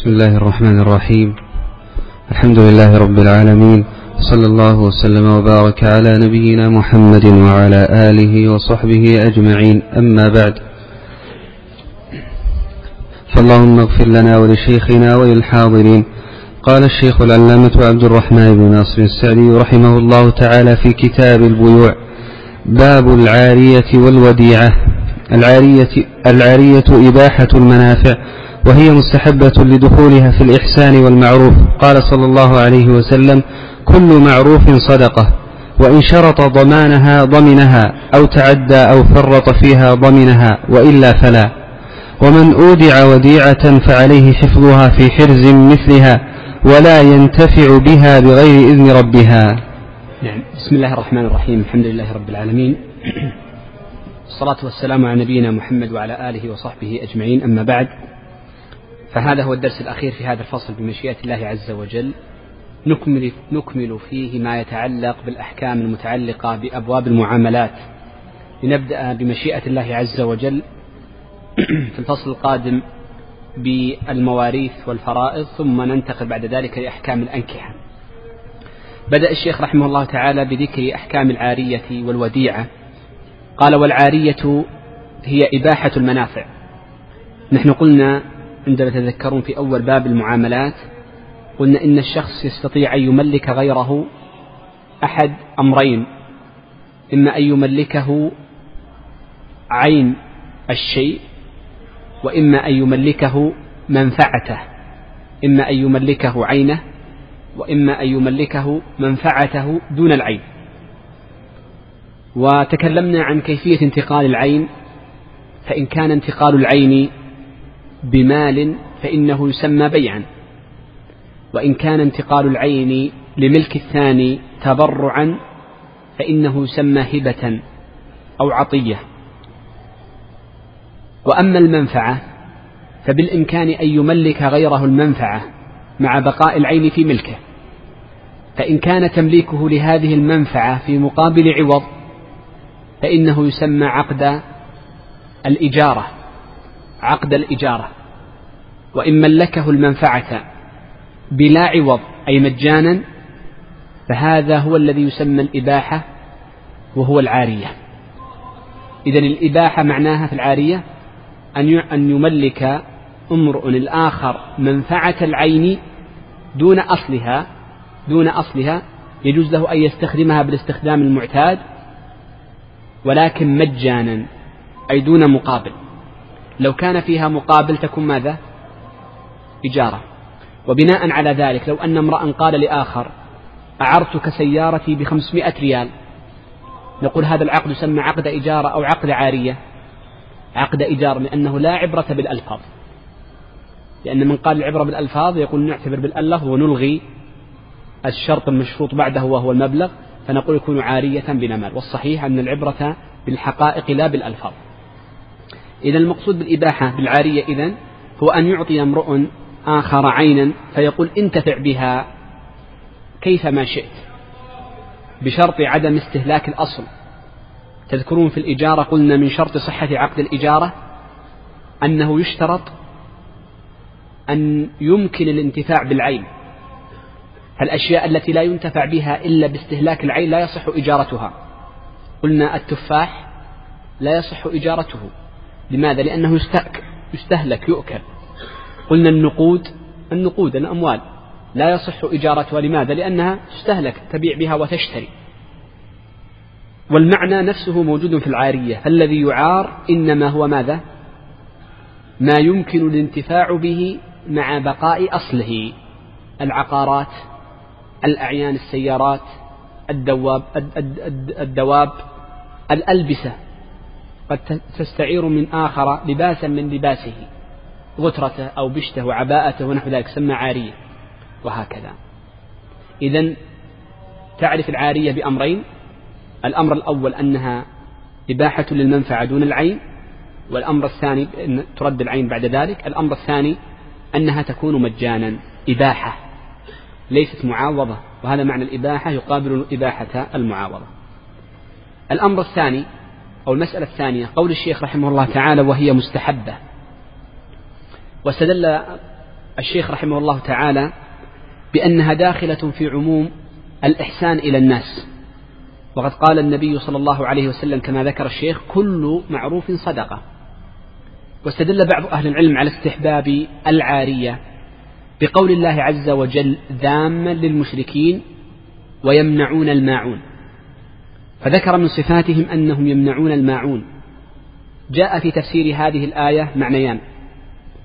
بسم الله الرحمن الرحيم. الحمد لله رب العالمين. صلى الله وسلم وبارك على نبينا محمد وعلى آله وصحبه أجمعين. أما بعد. فاللهم اغفر لنا ولشيخنا وللحاضرين. قال الشيخ العلامة عبد الرحمن بن ناصر السعدي رحمه الله تعالى في كتاب البيوع. باب العارية والوديعة. العارية, العارية إباحة المنافع. وهي مستحبة لدخولها في الإحسان والمعروف. قال صلى الله عليه وسلم كل معروف صدقة وإن شرط ضمانها ضمنها أو تعدى أو فرط فيها ضمنها وإلا فلا. ومن أودع وديعة فعليه حفظها في حرز مثلها ولا ينتفع بها بغير إذن ربها. نعم بسم الله الرحمن الرحيم الحمد لله رب العالمين. الصلاة والسلام على نبينا محمد وعلى آله وصحبه أجمعين. أما بعد فهذا هو الدرس الأخير في هذا الفصل بمشيئة الله عز وجل. نكمل, نكمل فيه ما يتعلق بالأحكام المتعلقة بأبواب المعاملات. لنبدأ بمشيئة الله عز وجل. في الفصل القادم بالمواريث والفرائض ثم ننتقل بعد ذلك لأحكام الأنكحة. بدأ الشيخ رحمه الله تعالى بذكر أحكام العارية والوديعة. قال والعارية هي إباحة المنافع. نحن قلنا عندما تذكرون في أول باب المعاملات قلنا إن الشخص يستطيع أن يملك غيره أحد أمرين إما أن يملكه عين الشيء وإما أن يملكه منفعته إما أن يملكه عينه وإما أن يملكه منفعته دون العين. وتكلمنا عن كيفية انتقال العين فإن كان انتقال العين بمال فإنه يسمى بيعا. وإن كان انتقال العين لملك الثاني تبرعا فإنه يسمى هبة أو عطية. وأما المنفعة فبالإمكان أن يملك غيره المنفعة مع بقاء العين في ملكه. فإن كان تمليكه لهذه المنفعة في مقابل عوض فإنه يسمى عقد الإجارة عقد الإجارة. وإن ملكه المنفعة بلا عوض أي مجانا فهذا هو الذي يسمى الإباحة وهو العارية. إذا الإباحة معناها في العارية أن يملك امرؤ الآخر منفعة العين دون أصلها دون أصلها يجوز له أن يستخدمها بالاستخدام المعتاد ولكن مجانا أي دون مقابل. لو كان فيها مقابل تكون ماذا؟ إجارة. وبناء على ذلك لو أن امرأ قال لآخر أعرتك سيارتي بخمسمائة ريال. نقول هذا العقد يسمى عقد إجارة أو عقد عارية. عقد إجارة لأنه لا عبرة بالألفاظ. لأن من قال العبرة بالألفاظ يقول نعتبر بالألف ونلغي الشرط المشروط بعده وهو المبلغ فنقول يكون عارية بلا مال والصحيح أن العبرة بالحقائق لا بالألفاظ. إذا المقصود بالإباحة بالعارية إذن هو أن يعطي امرؤ آخر عينا فيقول انتفع بها كيفما شئت بشرط عدم استهلاك الأصل. تذكرون في الإجارة قلنا من شرط صحة عقد الإجارة أنه يشترط أن يمكن الانتفاع بالعين. فالأشياء التي لا ينتفع بها إلا باستهلاك العين لا يصح إجارتها. قلنا التفاح لا يصح إجارته. لماذا؟ لأنه يستهلك يؤكل. قلنا النقود النقود الأموال. لا يصح إجارتها لماذا؟ لأنها تستهلك تبيع بها وتشتري. والمعنى نفسه موجود في العارية. فالذي يعار إنما هو ماذا؟ ما يمكن الانتفاع به مع بقاء أصله. العقارات الأعيان السيارات الدواب الدواب الألبسة. قد تستعير من آخر لباسا من لباسه. غترته أو بشته وعباءته ونحو ذلك سمى عارية وهكذا. إذا تعرف العارية بأمرين. الأمر الأول أنها إباحة للمنفعة دون العين والأمر الثاني أن ترد العين بعد ذلك. الأمر الثاني أنها تكون مجانا إباحة ليست معاوضة وهذا معنى الإباحة يقابل الإباحة المعاوضة. الأمر الثاني أو المسألة الثانية قول الشيخ رحمه الله تعالى وهي مستحبة. واستدل الشيخ رحمه الله تعالى بأنها داخلة في عموم الإحسان إلى الناس. وقد قال النبي صلى الله عليه وسلم كما ذكر الشيخ كل معروف صدقة. واستدل بعض أهل العلم على استحباب العارية بقول الله عز وجل ذاما للمشركين ويمنعون الماعون. فذكر من صفاتهم أنهم يمنعون الماعون. جاء في تفسير هذه الآية معنيان.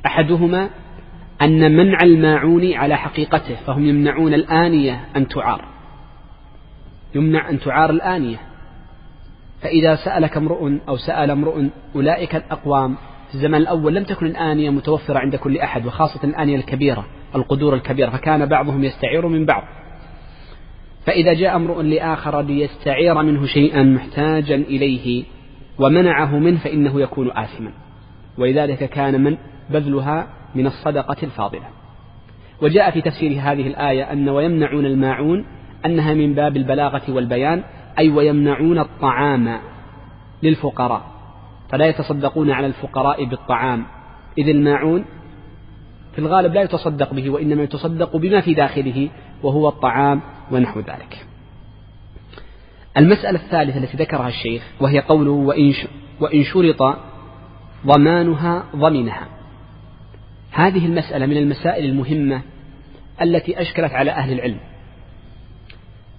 أحدهما أن منع الماعون على حقيقته فهم يمنعون الآنية أن تعار. يمنع أن تعار الآنية. فإذا سألك امرؤ أو سأل امرؤ أولئك الأقوام في الزمن الأول لم تكن الآنية متوفرة عند كل أحد وخاصة الآنية الكبيرة القدور الكبيرة فكان بعضهم يستعير من بعض. فإذا جاء امرؤ لآخر ليستعير منه شيئا محتاجا إليه ومنعه منه فإنه يكون آثما. ولذلك كان من بذلها من الصدقة الفاضلة. وجاء في تفسير هذه الآية أن ويمنعون الماعون أنها من باب البلاغة والبيان أي ويمنعون الطعام للفقراء. فلا يتصدقون على الفقراء بالطعام. إذ الماعون في الغالب لا يتصدق به وإنما يتصدق بما في داخله وهو الطعام ونحو ذلك. المسألة الثالثة التي ذكرها الشيخ وهي قوله وإن, شرط ضمانها ضمنها. هذه المسألة من المسائل المهمة التي أشكلت على أهل العلم.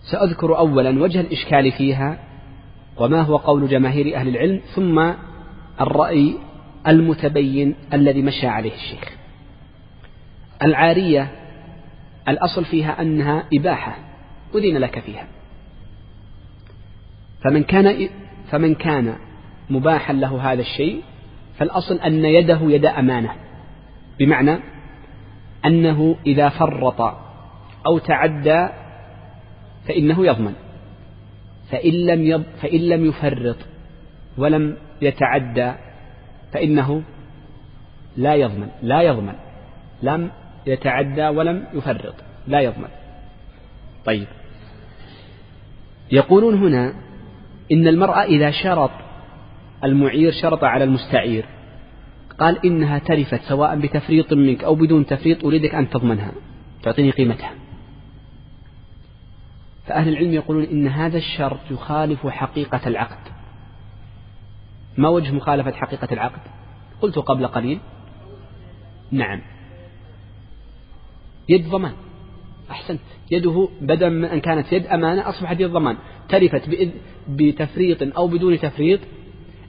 سأذكر أولا وجه الإشكال فيها وما هو قول جماهير أهل العلم ثم الرأي المتبين الذي مشى عليه الشيخ. العارية الأصل فيها أنها إباحة أذن لك فيها. فمن كان فمن كان مباحا له هذا الشيء فالأصل أن يده يد أمانة. بمعنى أنه إذا فرط أو تعدى فإنه يضمن. فإن لم يض فإن لم يفرط ولم يتعدى فإنه لا يضمن لا يضمن. لم يتعدى ولم يفرط لا يضمن. طيب. يقولون هنا إن المرأة إذا شرط المعير شرط على المستعير. قال إنها ترفت سواء بتفريط منك أو بدون تفريط أريدك أن تضمنها تعطيني قيمتها. فأهل العلم يقولون إن هذا الشرط يخالف حقيقة العقد. ما وجه مخالفة حقيقة العقد؟ قلت قبل قليل. نعم. يد ضمان. أحسنت. يده بدل من أن كانت يد أمانة أصبحت يد ضمان. تلفت بتفريط أو بدون تفريط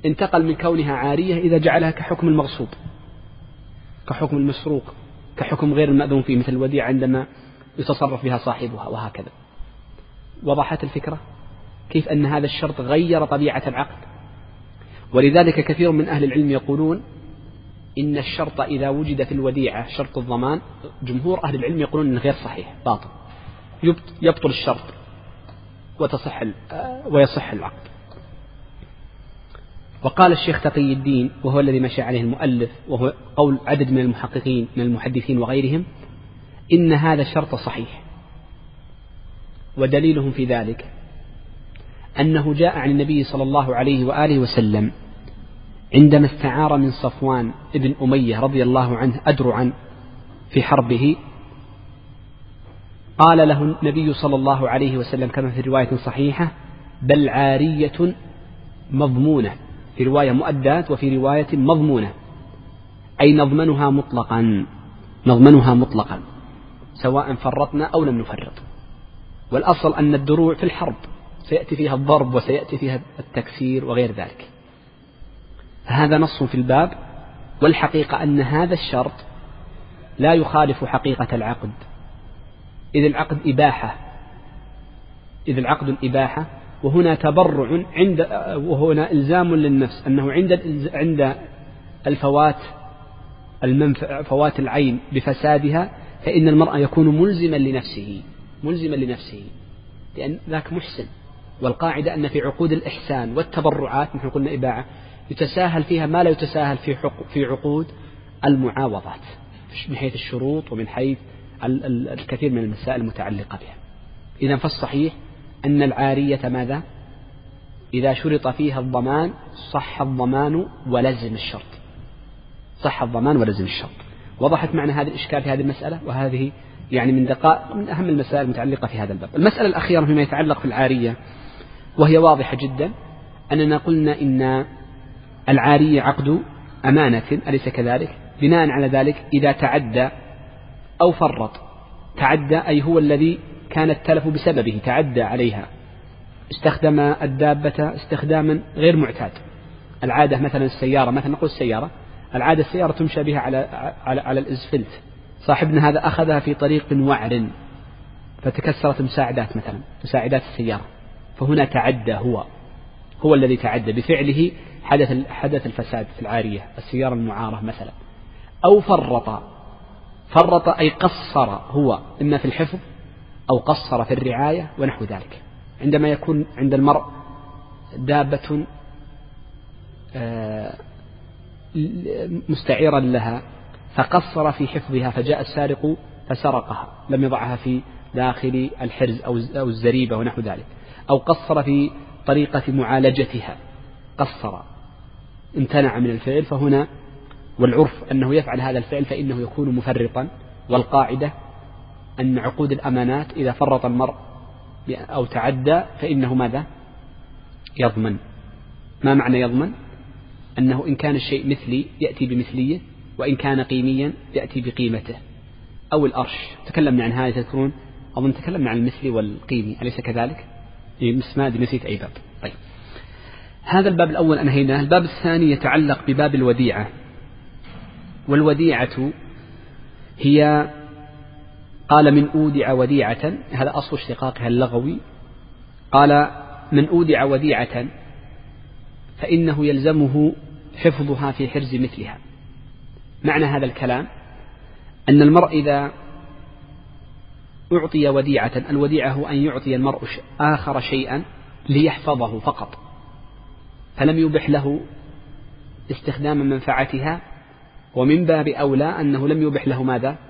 انتقل من كونها عارية إذا جعلها كحكم المغصوب كحكم المسروق كحكم غير المأذون فيه مثل الوديعة عندما يتصرف بها صاحبها وهكذا. وضحت الفكرة؟ كيف أن هذا الشرط غير طبيعة العقد ولذلك كثير من أهل العلم يقولون إن الشرط إذا وجد في الوديعة شرط الضمان جمهور أهل العلم يقولون إنه غير صحيح باطل. يبطل الشرط وتصح ويصح العقد وقال الشيخ تقي الدين وهو الذي مشى عليه المؤلف وهو قول عدد من المحققين من المحدثين وغيرهم إن هذا الشرط صحيح ودليلهم في ذلك أنه جاء عن النبي صلى الله عليه وآله وسلم عندما استعار من صفوان ابن أمية رضي الله عنه أدرعا في حربه قال له النبي صلى الله عليه وسلم كما في رواية صحيحة بل عارية مضمونة. في رواية مؤداة وفي رواية مضمونة. أي نضمنها مطلقا. نضمنها مطلقا. سواء فرطنا أو لم نفرط. والأصل أن الدروع في الحرب. سيأتي فيها الضرب وسيأتي فيها التكسير وغير ذلك. هذا نص في الباب. والحقيقة أن هذا الشرط لا يخالف حقيقة العقد. إذ العقد إباحة. إذ العقد الإباحة وهنا تبرع عند وهنا إلزام للنفس أنه عند عند الفوات المنفع فوات العين بفسادها فإن المرأة يكون ملزما لنفسه ملزما لنفسه لأن ذاك محسن. والقاعدة أن في عقود الإحسان والتبرعات نحن قلنا إباعة يتساهل فيها ما لا يتساهل في في عقود المعاوضات من حيث الشروط ومن حيث الكثير من المسائل المتعلقة بها. إذا فالصحيح أن العارية ماذا؟ إذا شرط فيها الضمان صح الضمان ولزم الشرط. صح الضمان ولزم الشرط. وضحت معنى هذا الإشكال في هذه المسألة؟ وهذه يعني من دقائق من أهم المسائل المتعلقة في هذا الباب. المسألة الأخيرة فيما يتعلق في العارية وهي واضحة جدا أننا قلنا إن العارية عقد أمانة أليس كذلك؟ بناء على ذلك إذا تعدى أو فرط. تعدى أي هو الذي كان التلف بسببه تعدى عليها. استخدم الدابة استخداما غير معتاد. العادة مثلا السيارة مثلا نقول السيارة العادة السيارة تمشى بها على على, على الإزفلت. صاحبنا هذا أخذها في طريق وعر فتكسرت مساعدات مثلا مساعدات السيارة. فهنا تعدى هو هو الذي تعدى. بفعله حدث حدث الفساد في العارية السيارة المعارة مثلا. أو فرط فرط أي قصر هو إما في الحفظ أو قصر في الرعاية ونحو ذلك. عندما يكون عند المرء دابة آه، مستعيرا لها فقصر في حفظها فجاء السارق فسرقها لم يضعها في داخل الحرز أو الزريبة ونحو ذلك. أو قصر في طريقة معالجتها. قصر. امتنع من الفعل فهنا والعرف أنه يفعل هذا الفعل فإنه يكون مفرطا والقاعدة أن عقود الأمانات إذا فرط المرء أو تعدى فإنه ماذا؟ يضمن. ما معنى يضمن؟ أنه إن كان الشيء مثلي يأتي بمثلية وإن كان قيميا يأتي بقيمته. أو الأرش. تكلمنا عن هذا تذكرون؟ أظن تكلمنا عن المثلي والقيمي. أليس كذلك؟ إيه، ما نسيت أي باب. طيب. هذا الباب الأول أنهيناه. الباب الثاني يتعلق بباب الوديعة. والوديعة هي قال من أودع وديعة هذا أصل اشتقاقها اللغوي. قال من أودع وديعة فإنه يلزمه حفظها في حرز مثلها. معنى هذا الكلام أن المرء إذا أعطي وديعة الوديعة هو أن يعطي المرء آخر شيئا ليحفظه فقط. فلم يبح له استخدام منفعتها ومن باب أولى أنه لم يبح له ماذا؟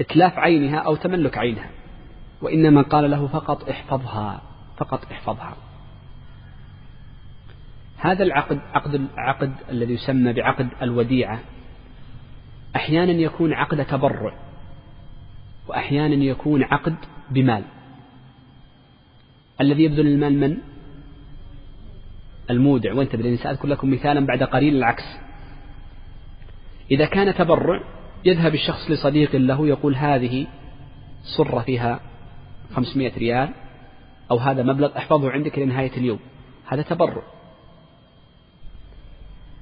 إتلاف عينها أو تملك عينها وإنما قال له فقط احفظها فقط احفظها. هذا العقد عقد العقد الذي يسمى بعقد الوديعة. أحيانا يكون عقد تبرع وأحيانا يكون عقد بمال. الذي يبذل المال من؟ المودع. وانتبه لأني سأذكر لكم مثالا بعد قليل العكس. إذا كان تبرع يذهب الشخص لصديق له يقول هذه صرة فيها خمسمائة ريال أو هذا مبلغ أحفظه عندك لنهاية اليوم. هذا تبرع.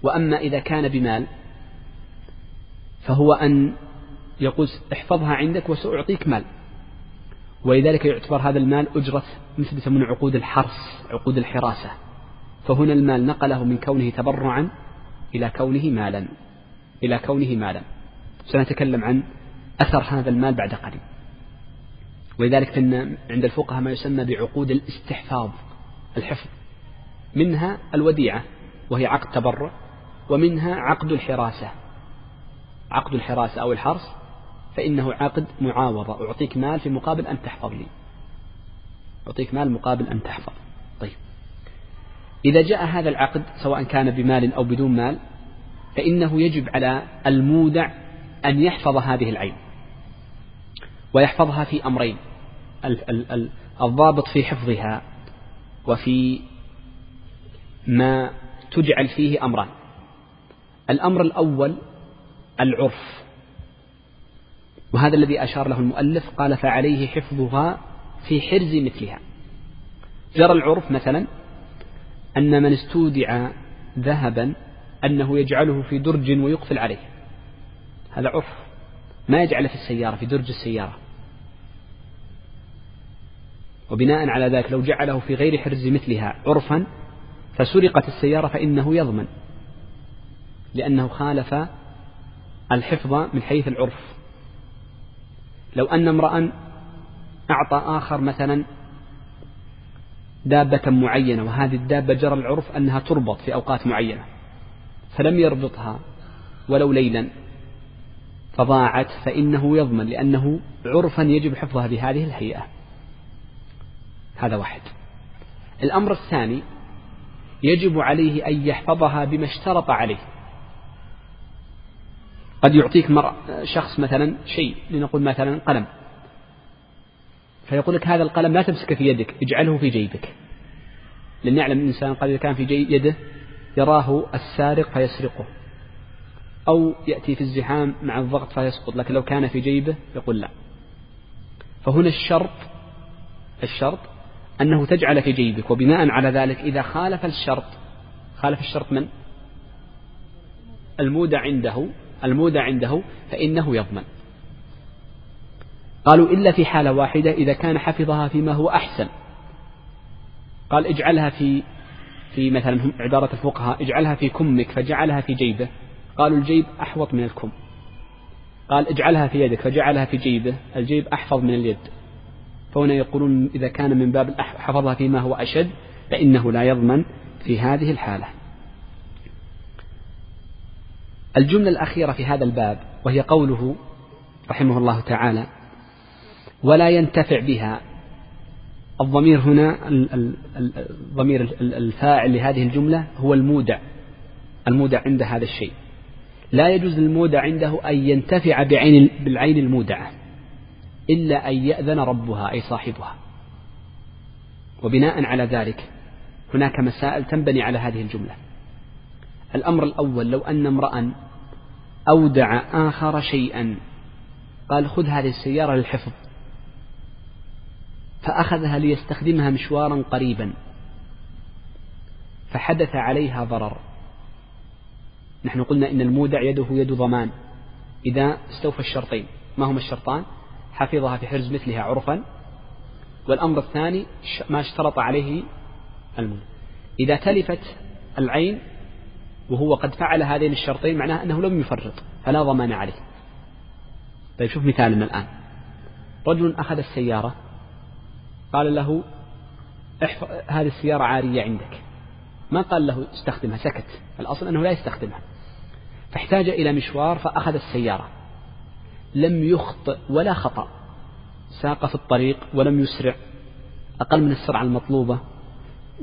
وأما إذا كان بمال فهو أن يقول احفظها عندك وسأعطيك مال. ولذلك يعتبر هذا المال أجرة مثل يسمونه عقود الحرس عقود الحراسة. فهنا المال نقله من كونه تبرعا إلى كونه مالا إلى كونه مالا. سنتكلم عن أثر هذا المال بعد قليل. ولذلك فإن عند الفقهاء ما يسمى بعقود الاستحفاظ الحفظ. منها الوديعة وهي عقد تبرع ومنها عقد الحراسة. عقد الحراسة أو الحرس فإنه عقد معاوضة. أعطيك مال في مقابل أن تحفظ لي. أعطيك مال مقابل أن تحفظ. طيب. إذا جاء هذا العقد سواء كان بمال أو بدون مال فإنه يجب على المودع أن يحفظ هذه العين ويحفظها في أمرين الضابط في حفظها وفي ما تجعل فيه أمران. الأمر الأول العرف وهذا الذي أشار له المؤلف قال فعليه حفظها في حرز مثلها. جرى العرف مثلا أن من استودع ذهبا أنه يجعله في درج ويقفل عليه. هذا عرف. ما يجعله في السيارة في درج السيارة. وبناء على ذلك لو جعله في غير حرز مثلها عرفا فسرقت السيارة فإنه يضمن لأنه خالف الحفظ من حيث العرف. لو أن امرأ أعطى آخر مثلا دابة معينة وهذه الدابة جرى العرف أنها تربط في أوقات معينة فلم يربطها ولو ليلا. فضاعت فإنه يضمن لأنه عرفا يجب حفظها بهذه الهيئة. هذا واحد. الأمر الثاني يجب عليه أن يحفظها بما اشترط عليه. قد يعطيك مر... شخص مثلا شيء لنقول مثلا قلم. فيقول لك هذا القلم لا تمسكه في يدك اجعله في جيبك. لأن يعلم الإنسان قد إذا كان في يده يراه السارق فيسرقه. أو يأتي في الزحام مع الضغط فيسقط لكن لو كان في جيبه يقول لا. فهنا الشرط الشرط أنه تجعل في جيبك وبناء على ذلك إذا خالف الشرط خالف الشرط من؟ المودع عنده المودع عنده فإنه يضمن. قالوا إلا في حالة واحدة إذا كان حفظها فيما هو أحسن. قال اجعلها في في مثلا عبارة الفقهاء اجعلها في كمك فجعلها في جيبه. قالوا الجيب أحوط من الكم. قال اجعلها في يدك فجعلها في جيبه الجيب أحفظ من اليد. فهنا يقولون إذا كان من باب حفظها فيما هو أشد فإنه لا يضمن في هذه الحالة. الجملة الأخيرة في هذا الباب وهي قوله رحمه الله تعالى ولا ينتفع بها. الضمير هنا الضمير الفاعل لهذه الجملة هو المودع المودع عند هذا الشيء. لا يجوز للمودع عنده أن ينتفع بعين بالعين المودعة إلا أن يأذن ربها أي صاحبها. وبناء على ذلك هناك مسائل تنبني على هذه الجملة. الأمر الأول لو أن امرأ أودع آخر شيئا قال خذ هذه السيارة للحفظ فأخذها ليستخدمها مشوارا قريبا فحدث عليها ضرر. نحن قلنا إن المودع يده يد ضمان. إذا استوفى الشرطين. ما هما الشرطان؟ حفظها في حرز مثلها عرفا. والأمر الثاني ما اشترط عليه المودع. إذا تلفت العين وهو قد فعل هذين الشرطين معناه أنه لم يفرط فلا ضمان عليه. طيب شوف مثالنا الآن. رجل أخذ السيارة قال له احفظ هذه السيارة عارية عندك. ما قال له استخدمها سكت. الأصل أنه لا يستخدمها. فاحتاج إلى مشوار فأخذ السيارة. لم يخطئ ولا خطأ. ساق في الطريق ولم يسرع. أقل من السرعة المطلوبة.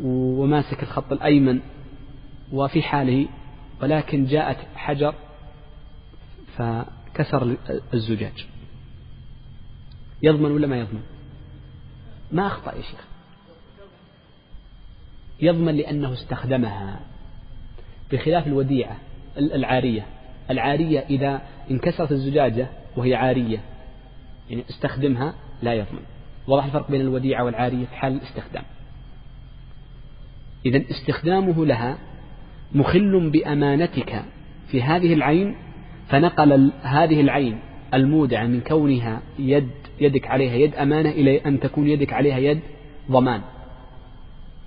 وماسك الخط الأيمن. وفي حاله. ولكن جاءت حجر فكسر الزجاج. يضمن ولا ما يضمن؟ ما أخطأ يا شيخ. يضمن لأنه استخدمها. بخلاف الوديعة. العارية. العارية إذا انكسرت الزجاجة وهي عارية يعني استخدمها لا يضمن. واضح الفرق بين الوديعة والعارية في حال الاستخدام. إذا استخدامه لها مخل بأمانتك في هذه العين فنقل هذه العين المودعة من كونها يد يدك عليها يد أمانة إلى أن تكون يدك عليها يد ضمان.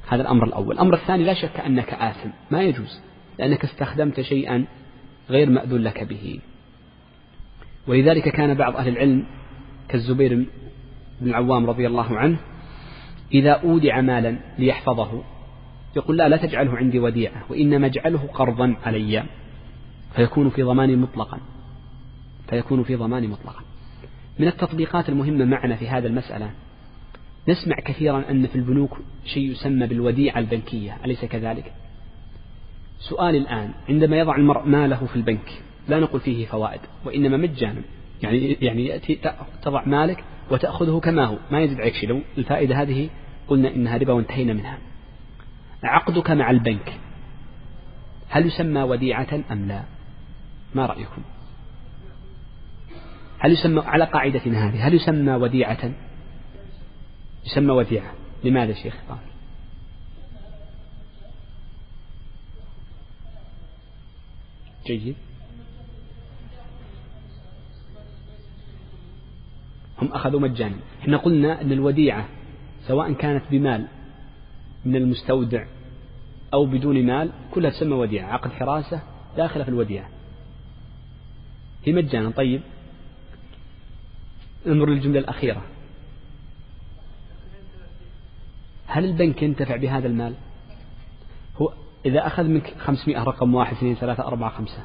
هذا الأمر الأول. الأمر الثاني لا شك أنك آثم. ما يجوز. لأنك استخدمت شيئا غير مأذون لك به. ولذلك كان بعض أهل العلم كالزبير بن العوام رضي الله عنه إذا أودع مالا ليحفظه يقول لا لا تجعله عندي وديعة وإنما اجعله قرضا علي. فيكون في ضمان مطلقا. فيكون في ضمان مطلقا. من التطبيقات المهمة معنا في هذا المسألة نسمع كثيرا أن في البنوك شيء يسمى بالوديعة البنكية أليس كذلك؟ سؤال الآن. عندما يضع المرء ماله في البنك لا نقول فيه فوائد وإنما مجانا. يعني يعني يأتي تضع مالك وتأخذه كما هو. ما يزيد عليك شيء. لو الفائدة هذه قلنا إنها ربا وانتهينا منها. عقدك مع البنك هل يسمى وديعة أم لا؟ ما رأيكم؟ هل يسمى على قاعدتنا هذه هل يسمى وديعة؟ يسمى وديعة. لماذا شيخ؟ قال. جيد؟ هم أخذوا مجانا. إحنا قلنا أن الوديعة سواء كانت بمال من المستودع أو بدون مال كلها تسمى وديعة. عقد حراسة داخلة في الوديعة. هي مجانا. طيب. انظر للجملة الأخيرة. هل البنك ينتفع بهذا المال؟ إذا أخذ منك خمسمائة رقم واحد اثنين ثلاثة أربعة خمسة.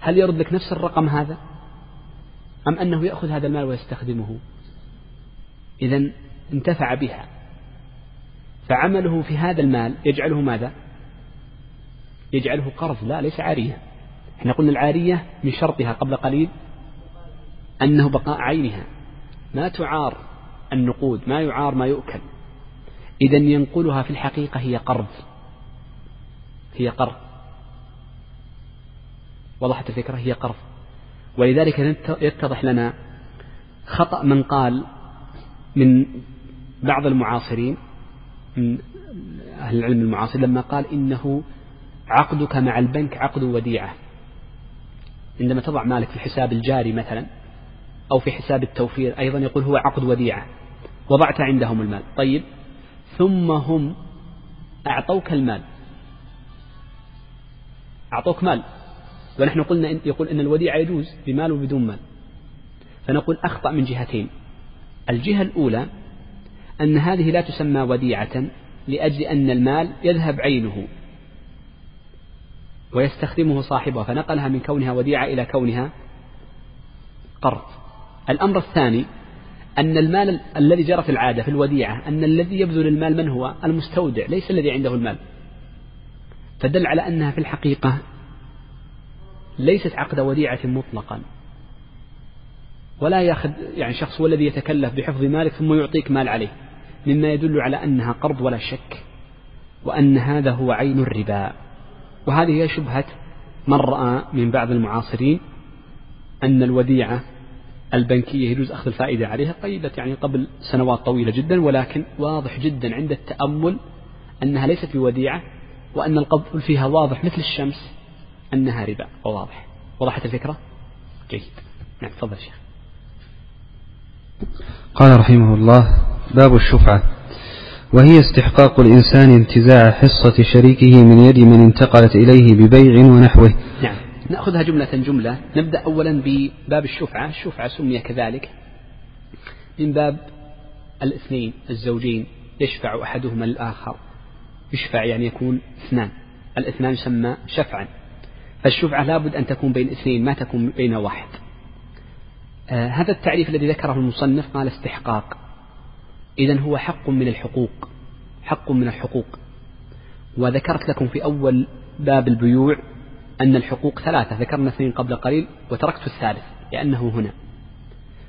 هل يرد لك نفس الرقم هذا؟ أم أنه يأخذ هذا المال ويستخدمه؟ إذا انتفع بها. فعمله في هذا المال يجعله ماذا؟ يجعله قرض. لا ليس عارية. إحنا قلنا العارية من شرطها قبل قليل أنه بقاء عينها. ما تعار النقود ما يعار ما يؤكل. إذا ينقلها في الحقيقة هي قرض. هي قرض. وضحت الفكرة؟ هي قرض. ولذلك يتضح لنا خطأ من قال من بعض المعاصرين من أهل العلم المعاصر لما قال إنه عقدك مع البنك عقد وديعة. عندما تضع مالك في الحساب الجاري مثلا أو في حساب التوفير أيضا يقول هو عقد وديعة. وضعت عندهم المال. طيب ثم هم أعطوك المال. أعطوك مال. ونحن قلنا إن يقول إن الوديعة يجوز بمال وبدون مال. فنقول أخطأ من جهتين. الجهة الأولى أن هذه لا تسمى وديعة لأجل أن المال يذهب عينه ويستخدمه صاحبها فنقلها من كونها وديعة إلى كونها قرض. الأمر الثاني أن المال الذي في العادة في الوديعة أن الذي يبذل المال من هو؟ المستودع ليس الذي عنده المال. فدل على أنها في الحقيقة ليست عقد وديعة مطلقا. ولا يأخذ يعني شخص هو الذي يتكلف بحفظ مالك ثم يعطيك مال عليه مما يدل على أنها قرض ولا شك وأن هذا هو عين الربا. وهذه هي شبهة من رأى من بعض المعاصرين أن الوديعة البنكية يجوز أخذ الفائدة عليها قيدت يعني قبل سنوات طويلة جدا ولكن واضح جدا عند التأمل أنها ليست بوديعة وأن القبض فيها واضح مثل الشمس أنها ربا وواضح. وضحت الفكرة؟ جيد. نعم تفضل شيخ. قال رحمه الله باب الشفعة. وهي استحقاق الإنسان انتزاع حصة شريكه من يد من انتقلت إليه ببيع ونحوه. نعم نأخذها جملة جملة. نبدأ أولا بباب الشفعة. الشفعة سمي كذلك. من باب الاثنين الزوجين يشفع أحدهما الآخر. يشفع يعني يكون اثنان. الاثنان يسمى شفعا. فالشفعة لابد أن تكون بين اثنين ما تكون بين واحد. آه هذا التعريف الذي ذكره المصنف قال استحقاق. إذا هو حق من الحقوق. حق من الحقوق. وذكرت لكم في أول باب البيوع أن الحقوق ثلاثة. ذكرنا اثنين قبل قليل وتركت الثالث لأنه هنا.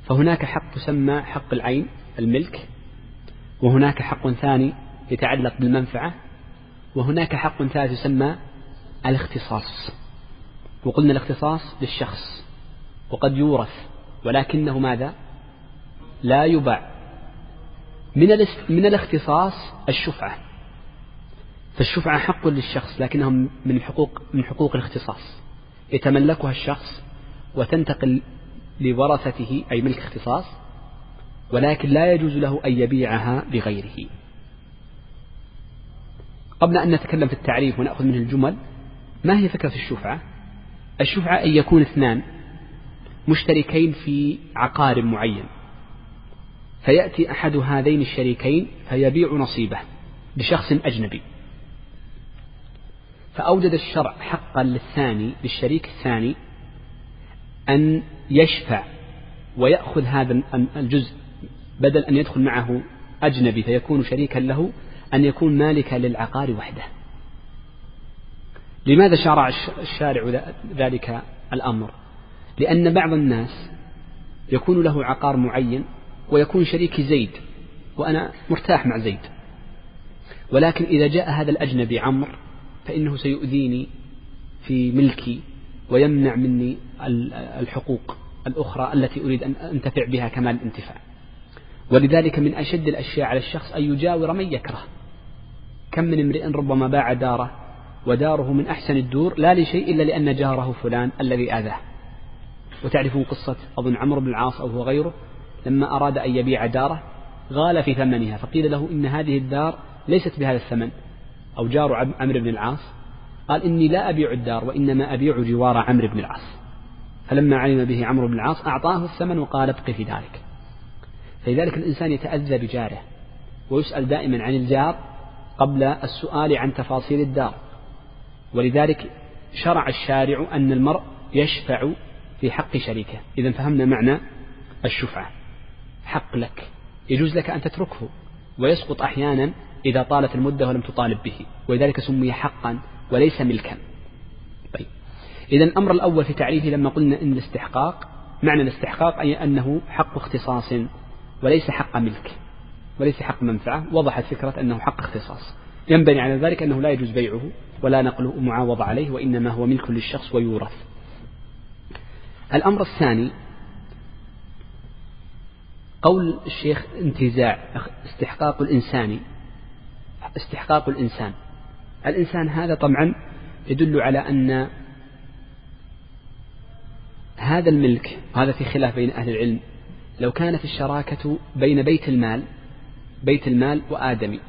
فهناك حق يسمى حق العين الملك وهناك حق ثاني يتعلق بالمنفعة وهناك حق ثالث يسمى الاختصاص. وقلنا الاختصاص للشخص وقد يورث ولكنه ماذا؟ لا يباع. من من الاختصاص الشفعة. فالشفعة حق للشخص لكنها من الحقوق من حقوق الاختصاص. يتملكها الشخص وتنتقل لورثته أي ملك اختصاص ولكن لا يجوز له أن يبيعها لغيره قبل أن نتكلم في التعريف ونأخذ منه الجمل ما هي فكرة الشفعة؟ الشفعة أن يكون اثنان مشتركين في عقار معين. فيأتي أحد هذين الشريكين فيبيع نصيبه لشخص أجنبي. فأوجد الشرع حقا للثاني للشريك الثاني أن يشفع ويأخذ هذا الجزء بدل أن يدخل معه أجنبي فيكون شريكا له أن يكون مالكا للعقار وحده. لماذا شرع الشارع ذلك الأمر؟ لأن بعض الناس يكون له عقار معين ويكون شريكي زيد وأنا مرتاح مع زيد. ولكن إذا جاء هذا الأجنبي عمرو فإنه سيؤذيني في ملكي ويمنع مني الحقوق الأخرى التي أريد أن أنتفع بها كمال الانتفاع. ولذلك من أشد الأشياء على الشخص أن يجاور من يكره. كم من امرئ ربما باع داره وداره من أحسن الدور لا لشيء إلا لأن جاره فلان الذي آذاه. وتعرفون قصة أظن عمرو بن العاص أو هو غيره؟ لما أراد أن يبيع داره غال في ثمنها فقيل له إن هذه الدار ليست بهذا الثمن. أو جار عمرو بن العاص قال إني لا أبيع الدار وإنما أبيع جوار عمرو بن العاص. فلما علم به عمرو بن العاص أعطاه الثمن وقال ابق في دارك فلذلك الإنسان يتأذى بجاره ويسأل دائما عن الجار قبل السؤال عن تفاصيل الدار. ولذلك شرع الشارع أن المرء يشفع في حق شريكه. إذا فهمنا معنى الشفعة. حق لك. يجوز لك أن تتركه. ويسقط أحيانا إذا طالت المدة ولم تطالب به. ولذلك سمي حقا وليس ملكا. طيب. إذا الأمر الأول في تعريفه لما قلنا إن الاستحقاق معنى الاستحقاق أي أنه حق اختصاص وليس حق ملك. وليس حق منفعة وضحت فكرة أنه حق اختصاص. ينبني على ذلك أنه لا يجوز بيعه ولا نقله معاوضة عليه وإنما هو ملك للشخص ويورث. الأمر الثاني قول الشيخ انتزاع استحقاق الإنسان استحقاق الإنسان. الإنسان هذا طبعا يدل على أن هذا الملك هذا في خلاف بين أهل العلم لو كانت الشراكة بين بيت المال بيت المال وآدمي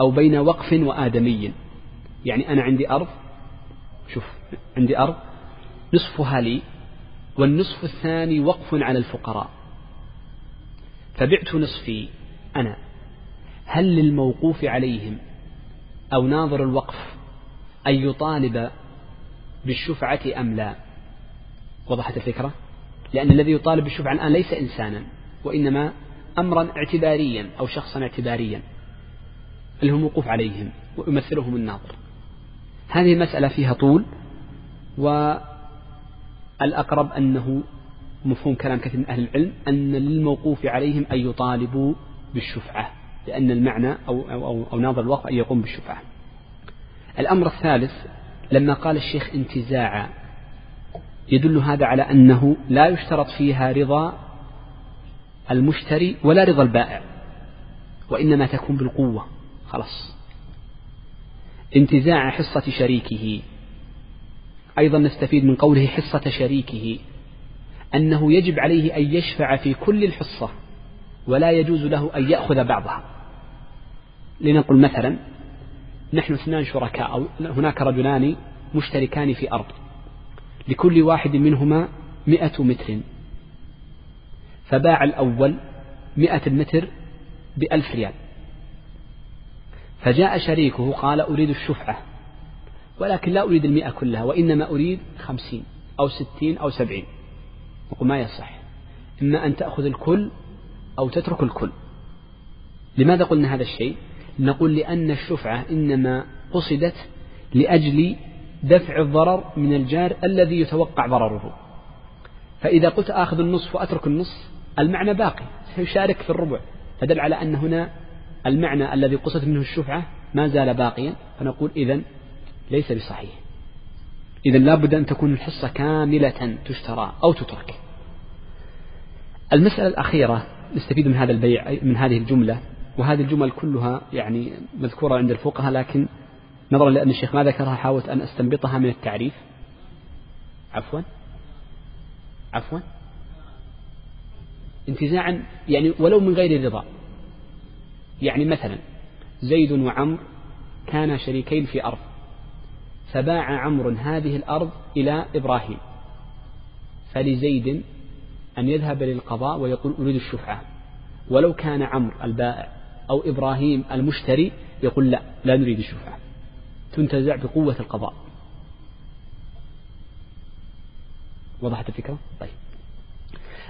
أو بين وقف وآدمي. يعني أنا عندي أرض شوف عندي أرض نصفها لي والنصف الثاني وقف على الفقراء. فبعت نصفي أنا. هل للموقوف عليهم أو ناظر الوقف أن يطالب بالشفعة أم لا؟ وضحت الفكرة؟ لأن الذي يطالب بالشفعة الآن ليس إنسانا وإنما أمرا اعتباريا أو شخصا اعتباريا اللي هو الموقوف عليهم ويمثلهم الناظر. هذه المسألة فيها طول والأقرب أنه مفهوم كلام كثير من أهل العلم أن للموقوف عليهم أن يطالبوا بالشفعة لأن المعنى أو, أو, أو, أو ناظر الوقف أن يقوم بالشفعة. الأمر الثالث لما قال الشيخ انتزاعا يدل هذا على أنه لا يشترط فيها رضا المشتري ولا رضا البائع وإنما تكون بالقوة خلاص. انتزاع حصة شريكه. أيضا نستفيد من قوله حصة شريكه أنه يجب عليه أن يشفع في كل الحصة ولا يجوز له أن يأخذ بعضها. لنقل مثلا نحن اثنان شركاء أو هناك رجلان مشتركان في أرض لكل واحد منهما مئة متر. فباع الأول مئة المتر بألف ريال. فجاء شريكه قال أريد الشفعة ولكن لا أريد المئة كلها وإنما أريد خمسين أو ستين أو سبعين. نقول ما يصح إما أن تأخذ الكل أو تترك الكل. لماذا قلنا هذا الشيء؟ نقول لأن الشفعة إنما قصدت لأجل دفع الضرر من الجار الذي يتوقع ضرره. فإذا قلت آخذ النصف وأترك النصف المعنى باقي سيشارك في الربع. فدل على أن هنا المعنى الذي قصدت منه الشفعة ما زال باقيا فنقول إذا ليس بصحيح. إذا لابد أن تكون الحصة كاملة تشترى أو تترك. المسألة الأخيرة نستفيد من هذا البيع من هذه الجملة وهذه الجمل كلها يعني مذكورة عند الفقهاء لكن نظرا لأن الشيخ ما ذكرها حاولت أن أستنبطها من التعريف. عفوا. عفوا. انتزاعا يعني ولو من غير رضا. يعني مثلا زيد وعمر كانا شريكين في أرض فباع عمرو هذه الأرض إلى إبراهيم. فلزيد أن يذهب للقضاء ويقول أريد الشفعة. ولو كان عمرو البائع أو إبراهيم المشتري يقول لا لا نريد الشفعة. تنتزع بقوة القضاء. وضحت الفكرة؟ طيب.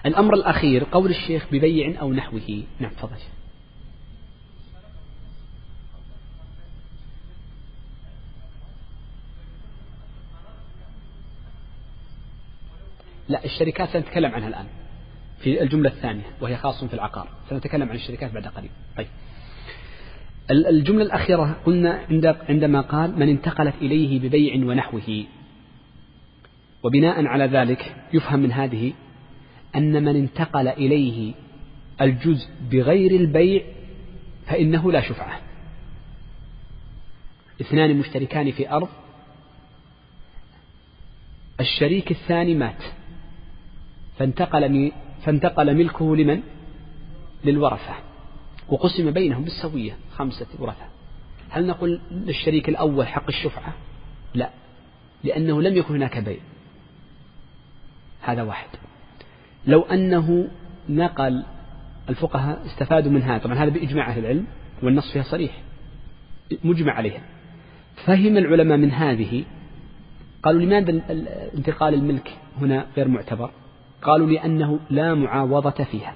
الأمر الأخير قول الشيخ ببيع أو نحوه. نعم تفضل. لا الشركات سنتكلم عنها الآن في الجملة الثانية وهي خاص في العقار. سنتكلم عن الشركات بعد قليل. طيب. الجملة الأخيرة قلنا عندما قال من انتقلت إليه ببيع ونحوه. وبناء على ذلك يفهم من هذه أن من انتقل إليه الجزء بغير البيع فإنه لا شفعة. اثنان مشتركان في أرض الشريك الثاني مات. فانتقل فانتقل ملكه لمن؟ للورثة. وقسم بينهم بالسوية خمسة ورثة. هل نقول للشريك الأول حق الشفعة؟ لا لأنه لم يكن هناك بيع. هذا واحد. لو أنه نقل الفقهاء استفادوا من هذا طبعا هذا بإجماع أهل العلم والنص فيها صريح مجمع عليها. فهم العلماء من هذه قالوا لماذا انتقال الملك هنا غير معتبر؟ قالوا لأنه لا معاوضة فيها.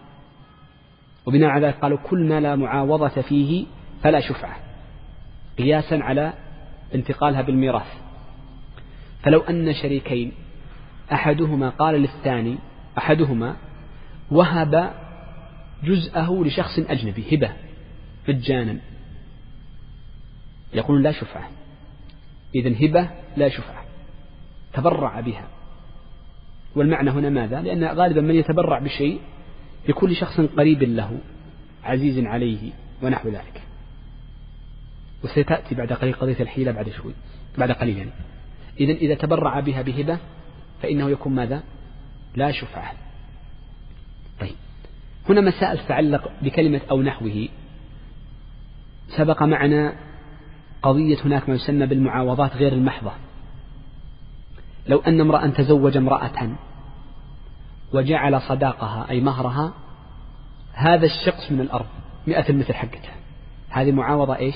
وبناء على ذلك قالوا كل ما لا معاوضة فيه فلا شفعة قياسا على انتقالها بالميراث. فلو أن شريكين أحدهما قال للثاني أحدهما وهب جزءه لشخص أجنبي هبة مجانا يقولون لا شفعة. إذا هبة لا شفعة. تبرع بها. والمعنى هنا ماذا؟ لأن غالبا من يتبرع بشيء يكون لشخص قريب له عزيز عليه ونحو ذلك. وستأتي بعد قليل قضية الحيلة بعد شوي بعد قليل يعني. إذا إذا تبرع بها بهبة فإنه يكون ماذا؟ لا شفعة طيب. هنا مسائل تتعلق بكلمة أو نحوه. سبق معنا قضية هناك ما يسمى بالمعاوضات غير المحضة. لو أن امرأ تزوج امرأة وجعل صداقها أي مهرها هذا الشقص من الأرض مئة المثل حقته هذه معاوضة إيش؟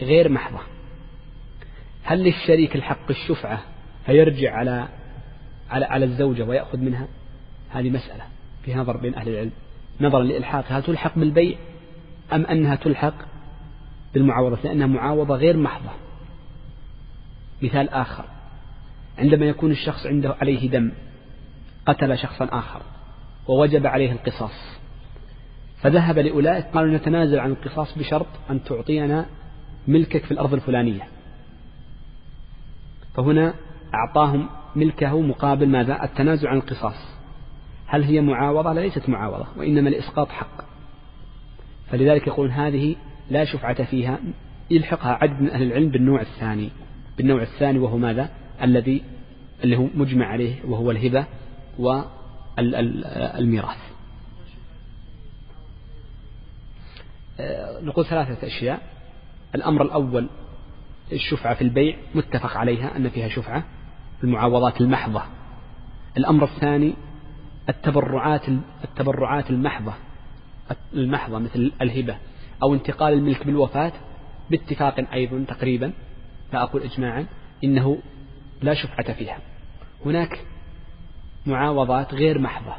غير محضة. هل للشريك الحق الشفعة فيرجع على على على الزوجة ويأخذ منها هذه مسألة في نظر بين أهل العلم. نظرا لإلحاقها هل تلحق بالبيع أم أنها تلحق بالمعاوضة؟ لأنها معاوضة غير محضة. مثال آخر عندما يكون الشخص عنده عليه دم قتل شخصا آخر ووجب عليه القصاص فذهب لأولئك قالوا نتنازل عن القصاص بشرط أن تعطينا ملكك في الأرض الفلانية. فهنا أعطاهم ملكه مقابل ماذا؟ التنازل عن القصاص. هل هي معاوضة؟ لا ليست معاوضة وإنما لإسقاط حق. فلذلك يقولون هذه لا شفعة فيها يلحقها عدد من أهل العلم بالنوع الثاني. بالنوع الثاني وهو ماذا؟ الذي اللي هو مجمع عليه وهو الهبة والميراث آه، نقول ثلاثة أشياء. الأمر الأول الشفعة في البيع متفق عليها أن فيها شفعة. المعاوضات المحضة. الأمر الثاني التبرعات التبرعات المحضة. المحضة مثل الهبة أو انتقال الملك بالوفاة. باتفاق أيضا تقريبا. لا أقول إجماعا إنه لا شفعة فيها. هناك معاوضات غير محضة.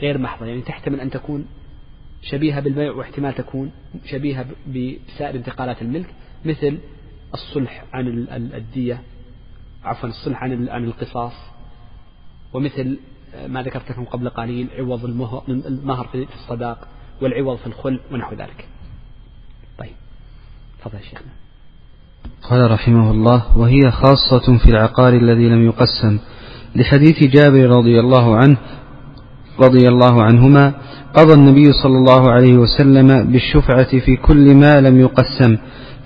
غير محضة. يعني تحتمل أن تكون شبيهة بالبيع واحتمال تكون شبيهة بسائر انتقالات الملك. مثل الصلح عن الدية. عفوا الصلح عن عن القصاص. ومثل ما ذكرت لكم قبل قليل عوض المهر في الصداق والعوض في الخل ونحو ذلك. طيب تفضل شيخنا. قال رحمه الله وهي خاصة في العقار الذي لم يقسم لحديث جابر رضي الله عنه رضي الله عنهما قضى النبي صلى الله عليه وسلم بالشفعة في كل ما لم يقسم.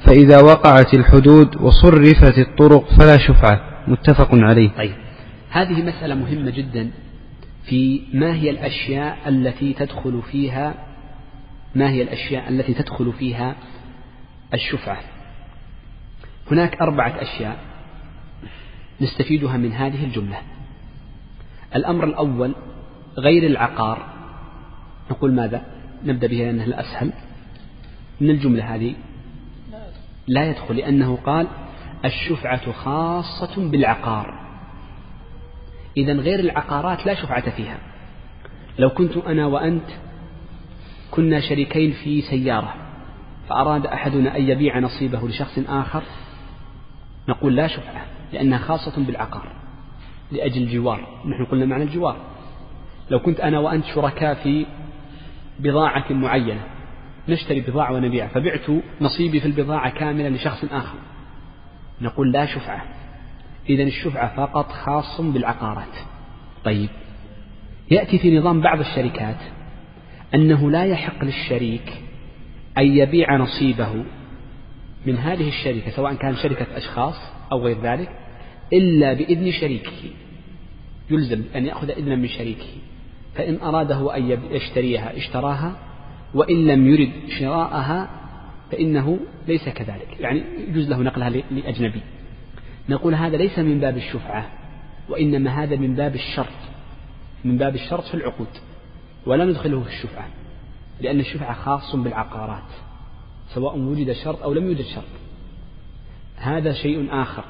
فإذا وقعت الحدود وصرفت الطرق فلا شفعة. متفق عليه. طيب. هذه مسألة مهمة جدا في ما هي الأشياء التي تدخل فيها ما هي الأشياء التي تدخل فيها الشفعة. هناك أربعة أشياء نستفيدها من هذه الجملة. الأمر الأول غير العقار. نقول ماذا؟ نبدأ بها لأنها الأسهل. من الجملة هذه لا يدخل لأنه قال الشفعة خاصة بالعقار. إذا غير العقارات لا شفعة فيها. لو كنت أنا وأنت كنا شريكين في سيارة فأراد أحدنا أن يبيع نصيبه لشخص آخر نقول لا شفعة لأنها خاصة بالعقار لأجل الجوار. نحن قلنا معنى الجوار. لو كنت أنا وأنت شركاء في بضاعة معينة نشتري بضاعة ونبيع. فبعت نصيبي في البضاعة كاملة لشخص آخر. نقول لا شفعة. إذا الشفعة فقط خاص بالعقارات. طيب. يأتي في نظام بعض الشركات أنه لا يحق للشريك أن يبيع نصيبه من هذه الشركة سواء كان شركة أشخاص أو غير ذلك إلا بإذن شريكه. يلزم أن يأخذ إذنا من شريكه. فإن أراده أن يشتريها اشتراها وإن لم يرد شراءها فإنه ليس كذلك. يعني يجوز له نقلها لأجنبي. نقول هذا ليس من باب الشفعة وإنما هذا من باب الشرط. من باب الشرط في العقود. ولا ندخله في الشفعة لأن الشفعة خاص بالعقارات سواء وجد شرط أو لم يوجد شرط. هذا شيء آخر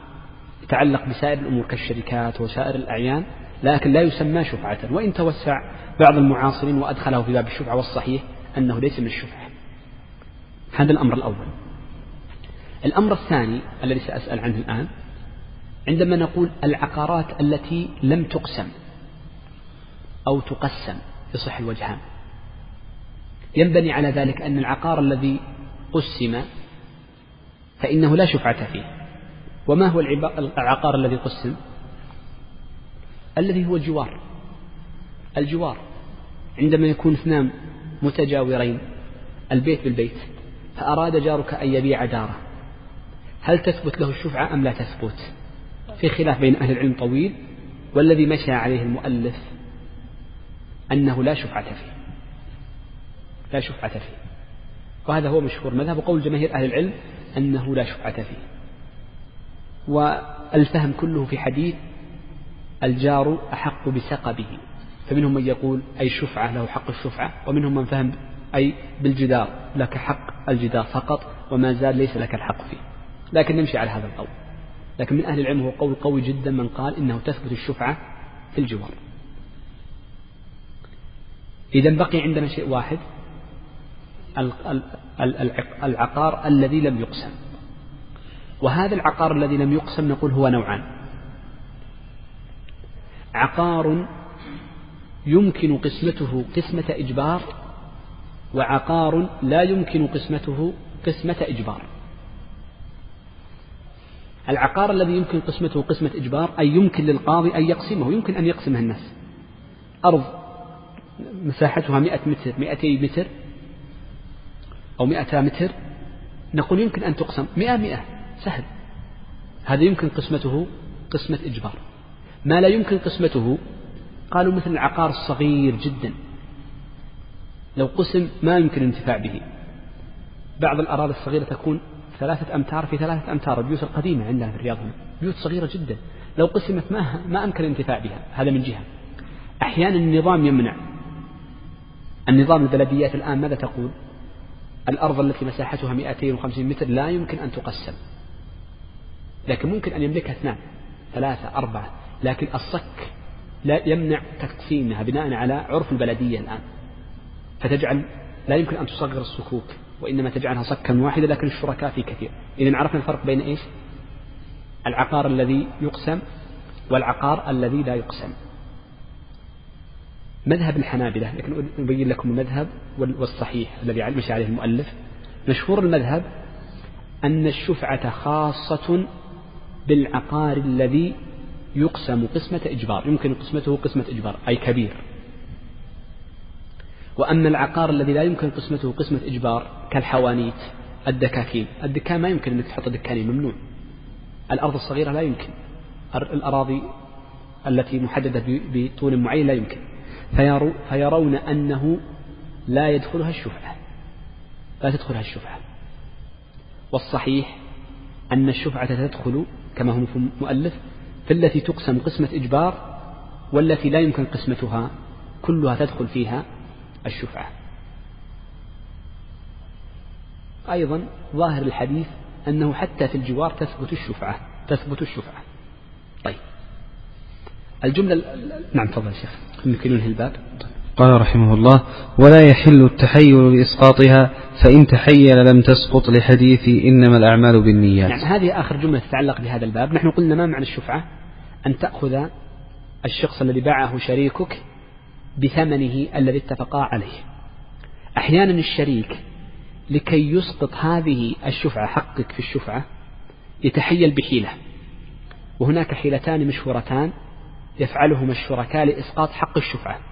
يتعلق بسائر الأمور كالشركات وسائر الأعيان لكن لا يسمى شفعة. وإن توسع بعض المعاصرين وأدخله في باب الشفعة والصحيح أنه ليس من الشفعة هذا الأمر الأول. الأمر الثاني الذي سأسأل عنه الآن عندما نقول العقارات التي لم تقسم أو تقسم يصح الوجهان ينبني على ذلك أن العقار الذي قسم فإنه لا شفعة فيه. وما هو العقار الذي قسم؟ الذي هو الجوار. الجوار. عندما يكون اثنان متجاورين البيت بالبيت فأراد جارك أن يبيع داره هل تثبت له الشفعة أم لا تثبت؟ في خلاف بين أهل العلم طويل والذي مشى عليه المؤلف أنه لا شفعة فيه. لا شفعة فيه. وهذا هو مشهور مذهب وقول جماهير أهل العلم أنه لا شفعة فيه. والفهم كله في حديث الجار أحق بسقبه فمنهم من يقول أي شفعة له حق الشفعة ومنهم من فهم أي بالجدار لك حق الجدار فقط وما زال ليس لك الحق فيه. لكن نمشي على هذا القول. لكن من أهل العلم هو قول قوي جدا من قال إنه تثبت الشفعة في الجوار. إذا بقي عندنا شيء واحد العقار الذي لم يقسم. وهذا العقار الذي لم يقسم نقول هو نوعان. عقار يمكن قسمته قسمة إجبار وعقار لا يمكن قسمته قسمة إجبار. العقار الذي يمكن قسمته قسمة إجبار أي يمكن للقاضي أن يقسمه يمكن أن يقسمها الناس. أرض مساحتها مئة متر مئتي متر أو مئتا متر نقول يمكن أن تقسم مئة مئة سهل. هذا يمكن قسمته قسمة إجبار. ما لا يمكن قسمته قالوا مثل العقار الصغير جدا. لو قسم ما يمكن الانتفاع به. بعض الأراضي الصغيرة تكون ثلاثة أمتار في ثلاثة أمتار البيوت القديمة عندنا في الرياض هنا. بيوت صغيرة جدا. لو قسمت ما ما أمكن الانتفاع بها هذا من جهة. أحيانا النظام يمنع. النظام البلديات الآن ماذا تقول؟ الأرض التي مساحتها 250 متر لا يمكن أن تقسم. لكن ممكن أن يملكها اثنان ثلاثة أربعة. لكن الصك لا يمنع تقسيمها بناء على عرف البلدية الآن. فتجعل لا يمكن أن تصغر الصكوك وإنما تجعلها صكا واحدا لكن الشركاء في كثير. إذا عرفنا الفرق بين إيش؟ العقار الذي يقسم والعقار الذي لا يقسم. مذهب الحنابلة لكن أبين لكم المذهب والصحيح الذي مشي عليه المؤلف. مشهور المذهب أن الشفعة خاصة بالعقار الذي يقسم قسمة إجبار يمكن قسمته قسمة إجبار أي كبير. وأما العقار الذي لا يمكن قسمته قسمة إجبار كالحوانيت الدكاكين. الدكان ما يمكن أنك تحط دكانين ممنوع. الأرض الصغيرة لا يمكن. الأراضي التي محددة بطول معين لا يمكن. فيرون أنه لا يدخلها الشفعة لا تدخلها الشفعة والصحيح أن الشفعة تدخل كما هو مؤلف في التي تقسم قسمة إجبار والتي لا يمكن قسمتها كلها تدخل فيها الشفعة. أيضا ظاهر الحديث أنه حتى في الجوار تثبت الشفعة تثبت الشفعة. طيب. الجملة نعم تفضل شيخ. يمكن ننهي الباب قال رحمه الله ولا يحل التحيل لإسقاطها فإن تحيل لم تسقط لحديث إنما الأعمال بالنيات. نعم هذه آخر جملة تتعلق بهذا الباب. نحن قلنا ما معنى الشفعة؟ أن تأخذ الشخص الذي باعه شريكك بثمنه الذي اتفقا عليه. أحيانا الشريك لكي يسقط هذه الشفعة حقك في الشفعة يتحيل بحيلة. وهناك حيلتان مشهورتان يفعلهما الشركاء لإسقاط حق الشفعة.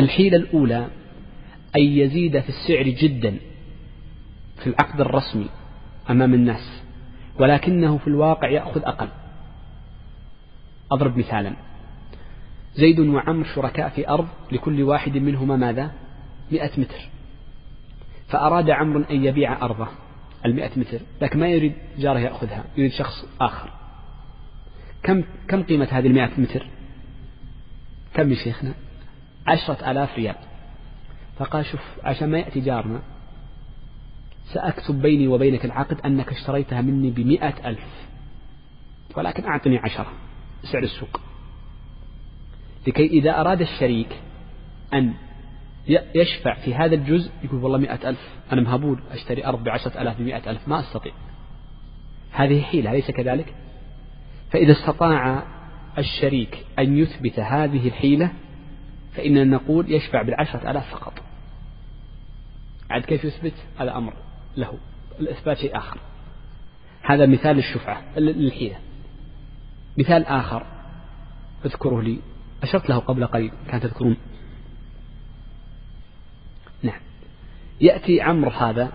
الحيلة الأولى أن يزيد في السعر جدا في العقد الرسمي أمام الناس ولكنه في الواقع يأخذ أقل. أضرب مثالا. زيد وعمر شركاء في أرض لكل واحد منهما ماذا؟ مئة متر. فأراد عمرو أن يبيع أرضه المئة متر لكن ما يريد جاره يأخذها يريد شخص آخر. كم كم قيمة هذه المئة متر؟ كم يا شيخنا؟ عشرة آلاف ريال. فقال شوف عشان ما يأتي جارنا سأكتب بيني وبينك العقد أنك اشتريتها مني بمئة ألف ولكن أعطني عشرة سعر السوق. لكي إذا أراد الشريك أن يشفع في هذا الجزء يقول والله مئة ألف أنا مهبول أشتري أرض بعشرة ألاف بمئة ألف ما أستطيع. هذه حيلة أليس كذلك؟ فإذا استطاع الشريك أن يثبت هذه الحيلة فإننا نقول يشفع بالعشرة آلاف فقط. عاد كيف يثبت؟ هذا أمر له. الإثبات شيء آخر. هذا مثال الشفعة للحيلة. مثال آخر اذكره لي. أشرت له قبل قليل كان تذكرون. نعم. يأتي عمرو هذا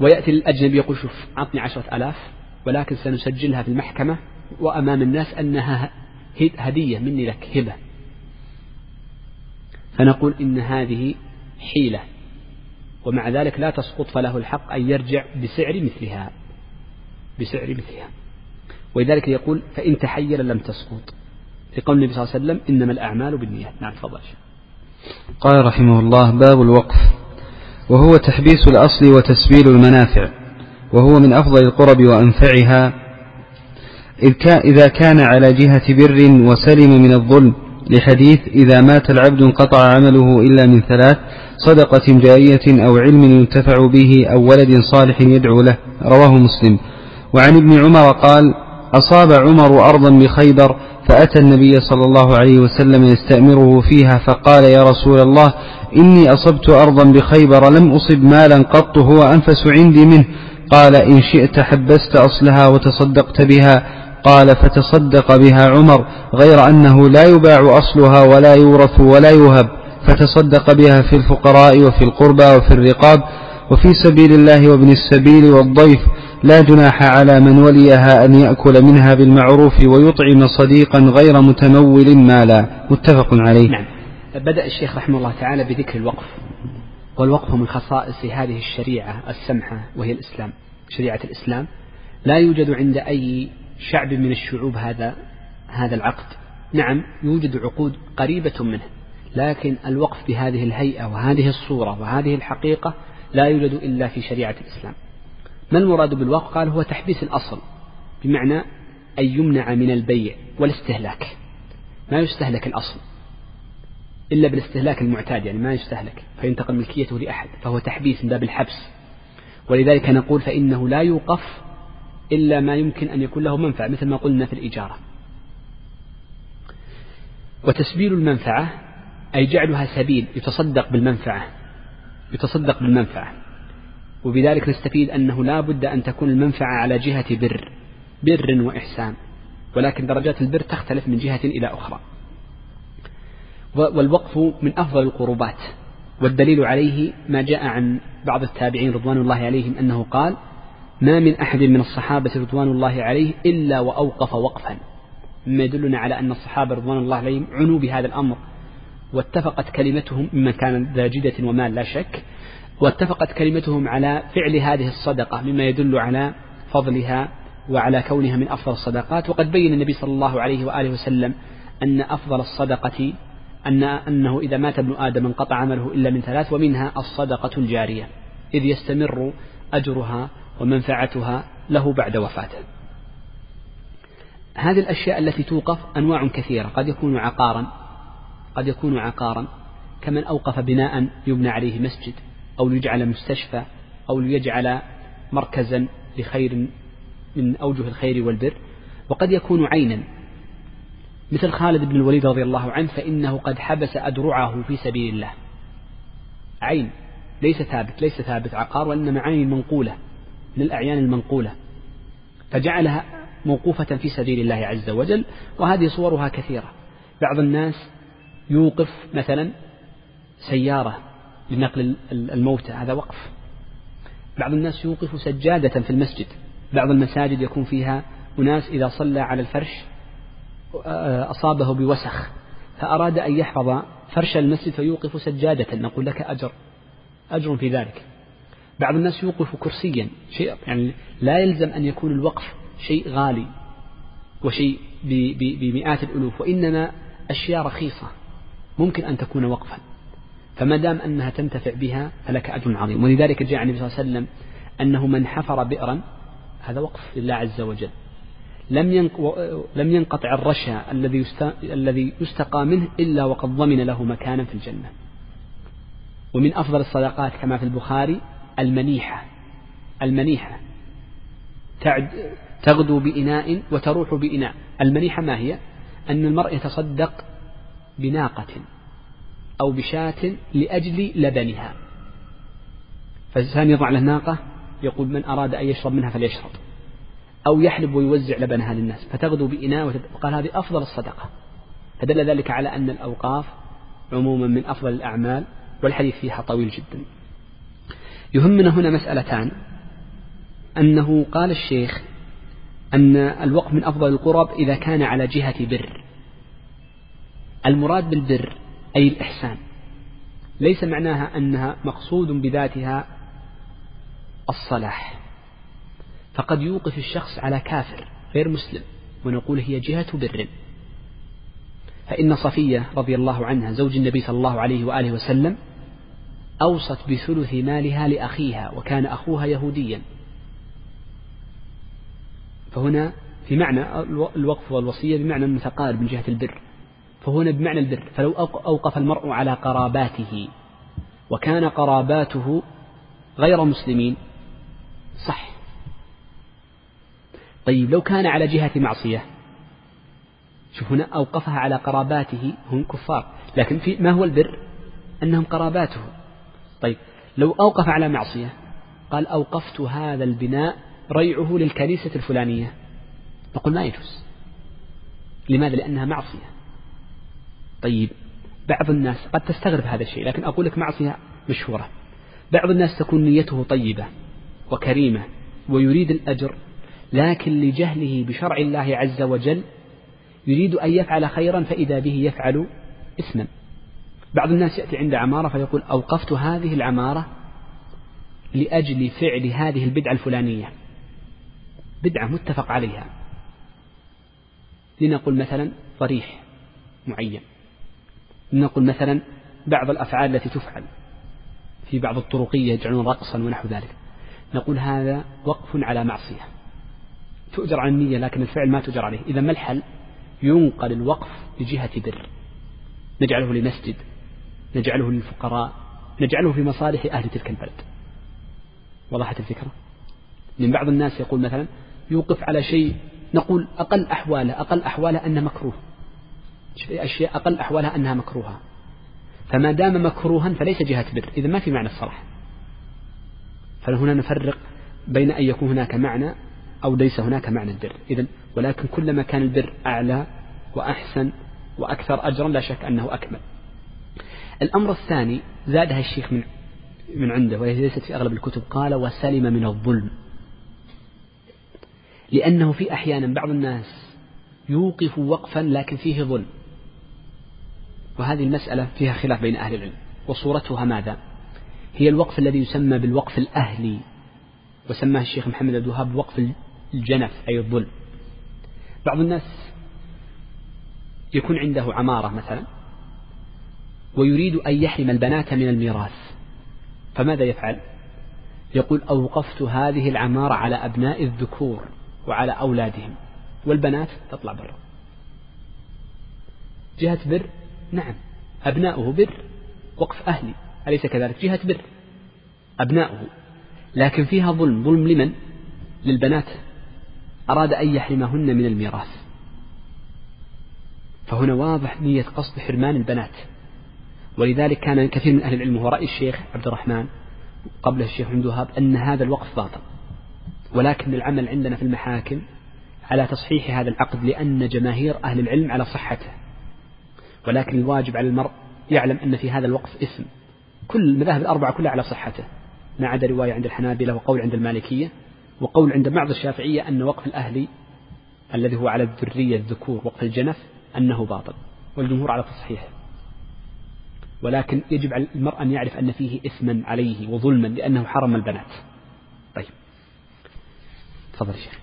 ويأتي الأجنبي يقول شوف أعطني عشرة آلاف ولكن سنسجلها في المحكمة وأمام الناس أنها هدية مني لك هبة. فنقول إن هذه حيلة ومع ذلك لا تسقط فله الحق أن يرجع بسعر مثلها بسعر مثلها. ولذلك يقول فإن تحيل لم تسقط. لقول النبي صلى الله عليه وسلم إنما الأعمال بالنيات. نعم تفضل قال رحمه الله باب الوقف وهو تحبيس الأصل وتسبيل المنافع وهو من أفضل القرب وأنفعها إذا كان على جهة بر وسلم من الظلم لحديث إذا مات العبد انقطع عمله إلا من ثلاث صدقة جارية أو علم ينتفع به أو ولد صالح يدعو له. رواه مسلم. وعن ابن عمر قال أصاب عمر أرضا بخيبر فأتى النبي صلى الله عليه وسلم يستأمره فيها فقال يا رسول الله إني أصبت أرضا بخيبر لم أصب مالا قط هو أنفس عندي منه. قال إن شئت حبست أصلها وتصدقت بها. قال فتصدق بها عمر غير أنه لا يباع أصلها ولا يورث ولا يهب فتصدق بها في الفقراء وفي القربى وفي الرقاب وفي سبيل الله وابن السبيل والضيف. لا جناح على من وليها أن يأكل منها بالمعروف ويطعم صديقا غير متمول مالا. متفق عليه. نعم. بدأ الشيخ رحمه الله تعالى بذكر الوقف والوقف من خصائص هذه الشريعة السمحة وهي الإسلام شريعة الإسلام. لا يوجد عند أي شعب من الشعوب هذا هذا العقد. نعم يوجد عقود قريبة منه لكن الوقف بهذه الهيئة وهذه الصورة وهذه الحقيقة لا يوجد إلا في شريعة الإسلام. ما المراد بالوقف؟ قال هو تحبيس الأصل بمعنى أن يمنع من البيع والاستهلاك. ما يستهلك الأصل إلا بالاستهلاك المعتاد يعني ما يستهلك فينتقل ملكيته لأحد فهو تحبيس من باب الحبس. ولذلك نقول فإنه لا يوقف إلا ما يمكن أن يكون له منفعة مثل ما قلنا في الإجارة. وتسبيل المنفعة أي جعلها سبيل يتصدق بالمنفعة يتصدق بالمنفعة. وبذلك نستفيد أنه لا بد أن تكون المنفعة على جهة بر بر وإحسان. ولكن درجات البر تختلف من جهة إلى أخرى. والوقف من أفضل القربات. والدليل عليه ما جاء عن بعض التابعين رضوان الله عليهم أنه قال ما من أحد من الصحابة رضوان الله عليه إلا وأوقف وقفا. مما يدلنا على أن الصحابة رضوان الله عليهم عنوا بهذا الأمر. واتفقت كلمتهم ممن كان ذا جدة ومال لا شك واتفقت كلمتهم على فعل هذه الصدقة مما يدل على فضلها وعلى كونها من أفضل الصدقات. وقد بين النبي صلى الله عليه وآله وسلم أن أفضل الصدقة أن أنه إذا مات ابن آدم انقطع عمله إلا من ثلاث ومنها الصدقة الجارية إذ يستمر أجرها ومنفعتها له بعد وفاته. هذه الأشياء التي توقف أنواع كثيرة قد يكون عقارا قد يكون عقارا كمن أوقف بناء يبنى عليه مسجد أو ليجعل مستشفى أو ليجعل مركزا لخير من أوجه الخير والبر. وقد يكون عينا. مثل خالد بن الوليد رضي الله عنه فإنه قد حبس أدرعه في سبيل الله. عين ليس ثابت ليس ثابت عقار وإنما عين منقولة. من الأعيان المنقولة فجعلها موقوفة في سبيل الله عز وجل وهذه صورها كثيرة. بعض الناس يوقف مثلا سيارة لنقل الموتى هذا وقف. بعض الناس يوقف سجادة في المسجد بعض المساجد يكون فيها أناس إذا صلى على الفرش أصابه بوسخ فأراد أن يحفظ فرش المسجد فيوقف سجادة نقول لك أجر أجر في ذلك. بعض الناس يوقف كرسيا شيء يعني لا يلزم أن يكون الوقف شيء غالي وشيء بمئات الألوف وإنما أشياء رخيصة ممكن أن تكون وقفا. فما دام أنها تنتفع بها فلك أجر عظيم. ولذلك جاء النبي صلى الله عليه وسلم أنه من حفر بئرا هذا وقف لله عز وجل. لم لم ينقطع الرشا الذي الذي يستقى منه إلا وقد ضمن له مكانا في الجنة. ومن أفضل الصدقات كما في البخاري المنيحة. المنيحة. تعد تغدو بإناء وتروح بإناء. المنيحة ما هي؟ أن المرء يتصدق بناقة أو بشاة لأجل لبنها. فالإنسان يضع له ناقة يقول من أراد أن يشرب منها فليشرب. أو يحلب ويوزع لبنها للناس فتغدو بإناء وقال هذه أفضل الصدقة. فدل ذلك على أن الأوقاف عموما من أفضل الأعمال والحديث فيها طويل جدا. يهمنا هنا مسألتان. أنه قال الشيخ أن الوقف من أفضل القرب إذا كان على جهة بر. المراد بالبر أي الإحسان. ليس معناها أنها مقصود بذاتها الصلاح. فقد يوقف الشخص على كافر غير مسلم ونقول هي جهة بر. فإن صفية رضي الله عنها زوج النبي صلى الله عليه وآله وسلم أوصت بثلث مالها لأخيها وكان أخوها يهوديا. فهنا في معنى الوقف والوصية بمعنى متقارب من جهة البر. فهنا بمعنى البر. فلو أوقف المرء على قراباته وكان قراباته غير مسلمين صح. طيب لو كان على جهة معصية شوف هنا أوقفها على قراباته هم كفار. لكن في ما هو البر؟ أنهم قراباته. طيب لو أوقف على معصية قال أوقفت هذا البناء ريعه للكنيسة الفلانية. نقول ما يجوز. لماذا؟ لأنها معصية. طيب بعض الناس قد تستغرب هذا الشيء لكن أقول لك معصية مشهورة. بعض الناس تكون نيته طيبة وكريمة ويريد الأجر لكن لجهله بشرع الله عز وجل يريد أن يفعل خيرا فإذا به يفعل إثما. بعض الناس يأتي عند عمارة فيقول أوقفت هذه العمارة لأجل فعل هذه البدعة الفلانية. بدعة متفق عليها. لنقل مثلا ضريح معين. لنقل مثلا بعض الأفعال التي تفعل. في بعض الطرقية يجعلون رقصا ونحو ذلك. نقول هذا وقف على معصية. تؤجر على النية لكن الفعل ما تؤجر عليه. إذا ما الحل؟ ينقل الوقف لجهة بر. نجعله لمسجد. نجعله للفقراء نجعله في مصالح أهل تلك البلد. وضحت الفكرة؟ من بعض الناس يقول مثلا يوقف على شيء نقول أقل أحواله أقل أحواله أنه مكروه. أشياء أقل أحوالها أنها مكروهة. فما دام مكروها فليس جهة بر. إذا ما في معنى الصلاح فهنا نفرق بين أن يكون هناك معنى أو ليس هناك معنى البر. إذا ولكن كلما كان البر أعلى وأحسن وأكثر أجرا لا شك أنه أكمل. الأمر الثاني زادها الشيخ من من عنده وهي ليست في أغلب الكتب قال وسلم من الظلم. لأنه في أحيانا بعض الناس يوقف وقفا لكن فيه ظلم. وهذه المسألة فيها خلاف بين أهل العلم. وصورتها ماذا؟ هي الوقف الذي يسمى بالوقف الأهلي وسماه الشيخ محمد عبد الوهاب وقف الجنف أي الظلم. بعض الناس يكون عنده عمارة مثلا ويريد أن يحرم البنات من الميراث. فماذا يفعل؟ يقول أوقفت هذه العمارة على أبناء الذكور وعلى أولادهم والبنات تطلع برا. جهة بر؟ نعم. أبناؤه بر وقف أهلي. أليس كذلك؟ جهة بر. أبناؤه. لكن فيها ظلم. ظلم لمن؟ للبنات. أراد أن يحرمهن من الميراث. فهنا واضح نية قصد حرمان البنات. ولذلك كان كثير من أهل العلم هو رأي الشيخ عبد الرحمن قبله الشيخ عبد الوهاب أن هذا الوقف باطل. ولكن العمل عندنا في المحاكم على تصحيح هذا العقد لأن جماهير أهل العلم على صحته. ولكن الواجب على المرء يعلم أن في هذا الوقف اسم كل المذاهب الأربعة كلها على صحته ما عدا رواية عند الحنابلة وقول عند المالكية وقول عند بعض الشافعية أن وقف الأهلي الذي هو على الذرية الذكور وقف الجنف أنه باطل. والجمهور على تصحيحه. ولكن يجب على المرء أن يعرف أن فيه إثما عليه وظلما لأنه حرم البنات. طيب. تفضل شيخ.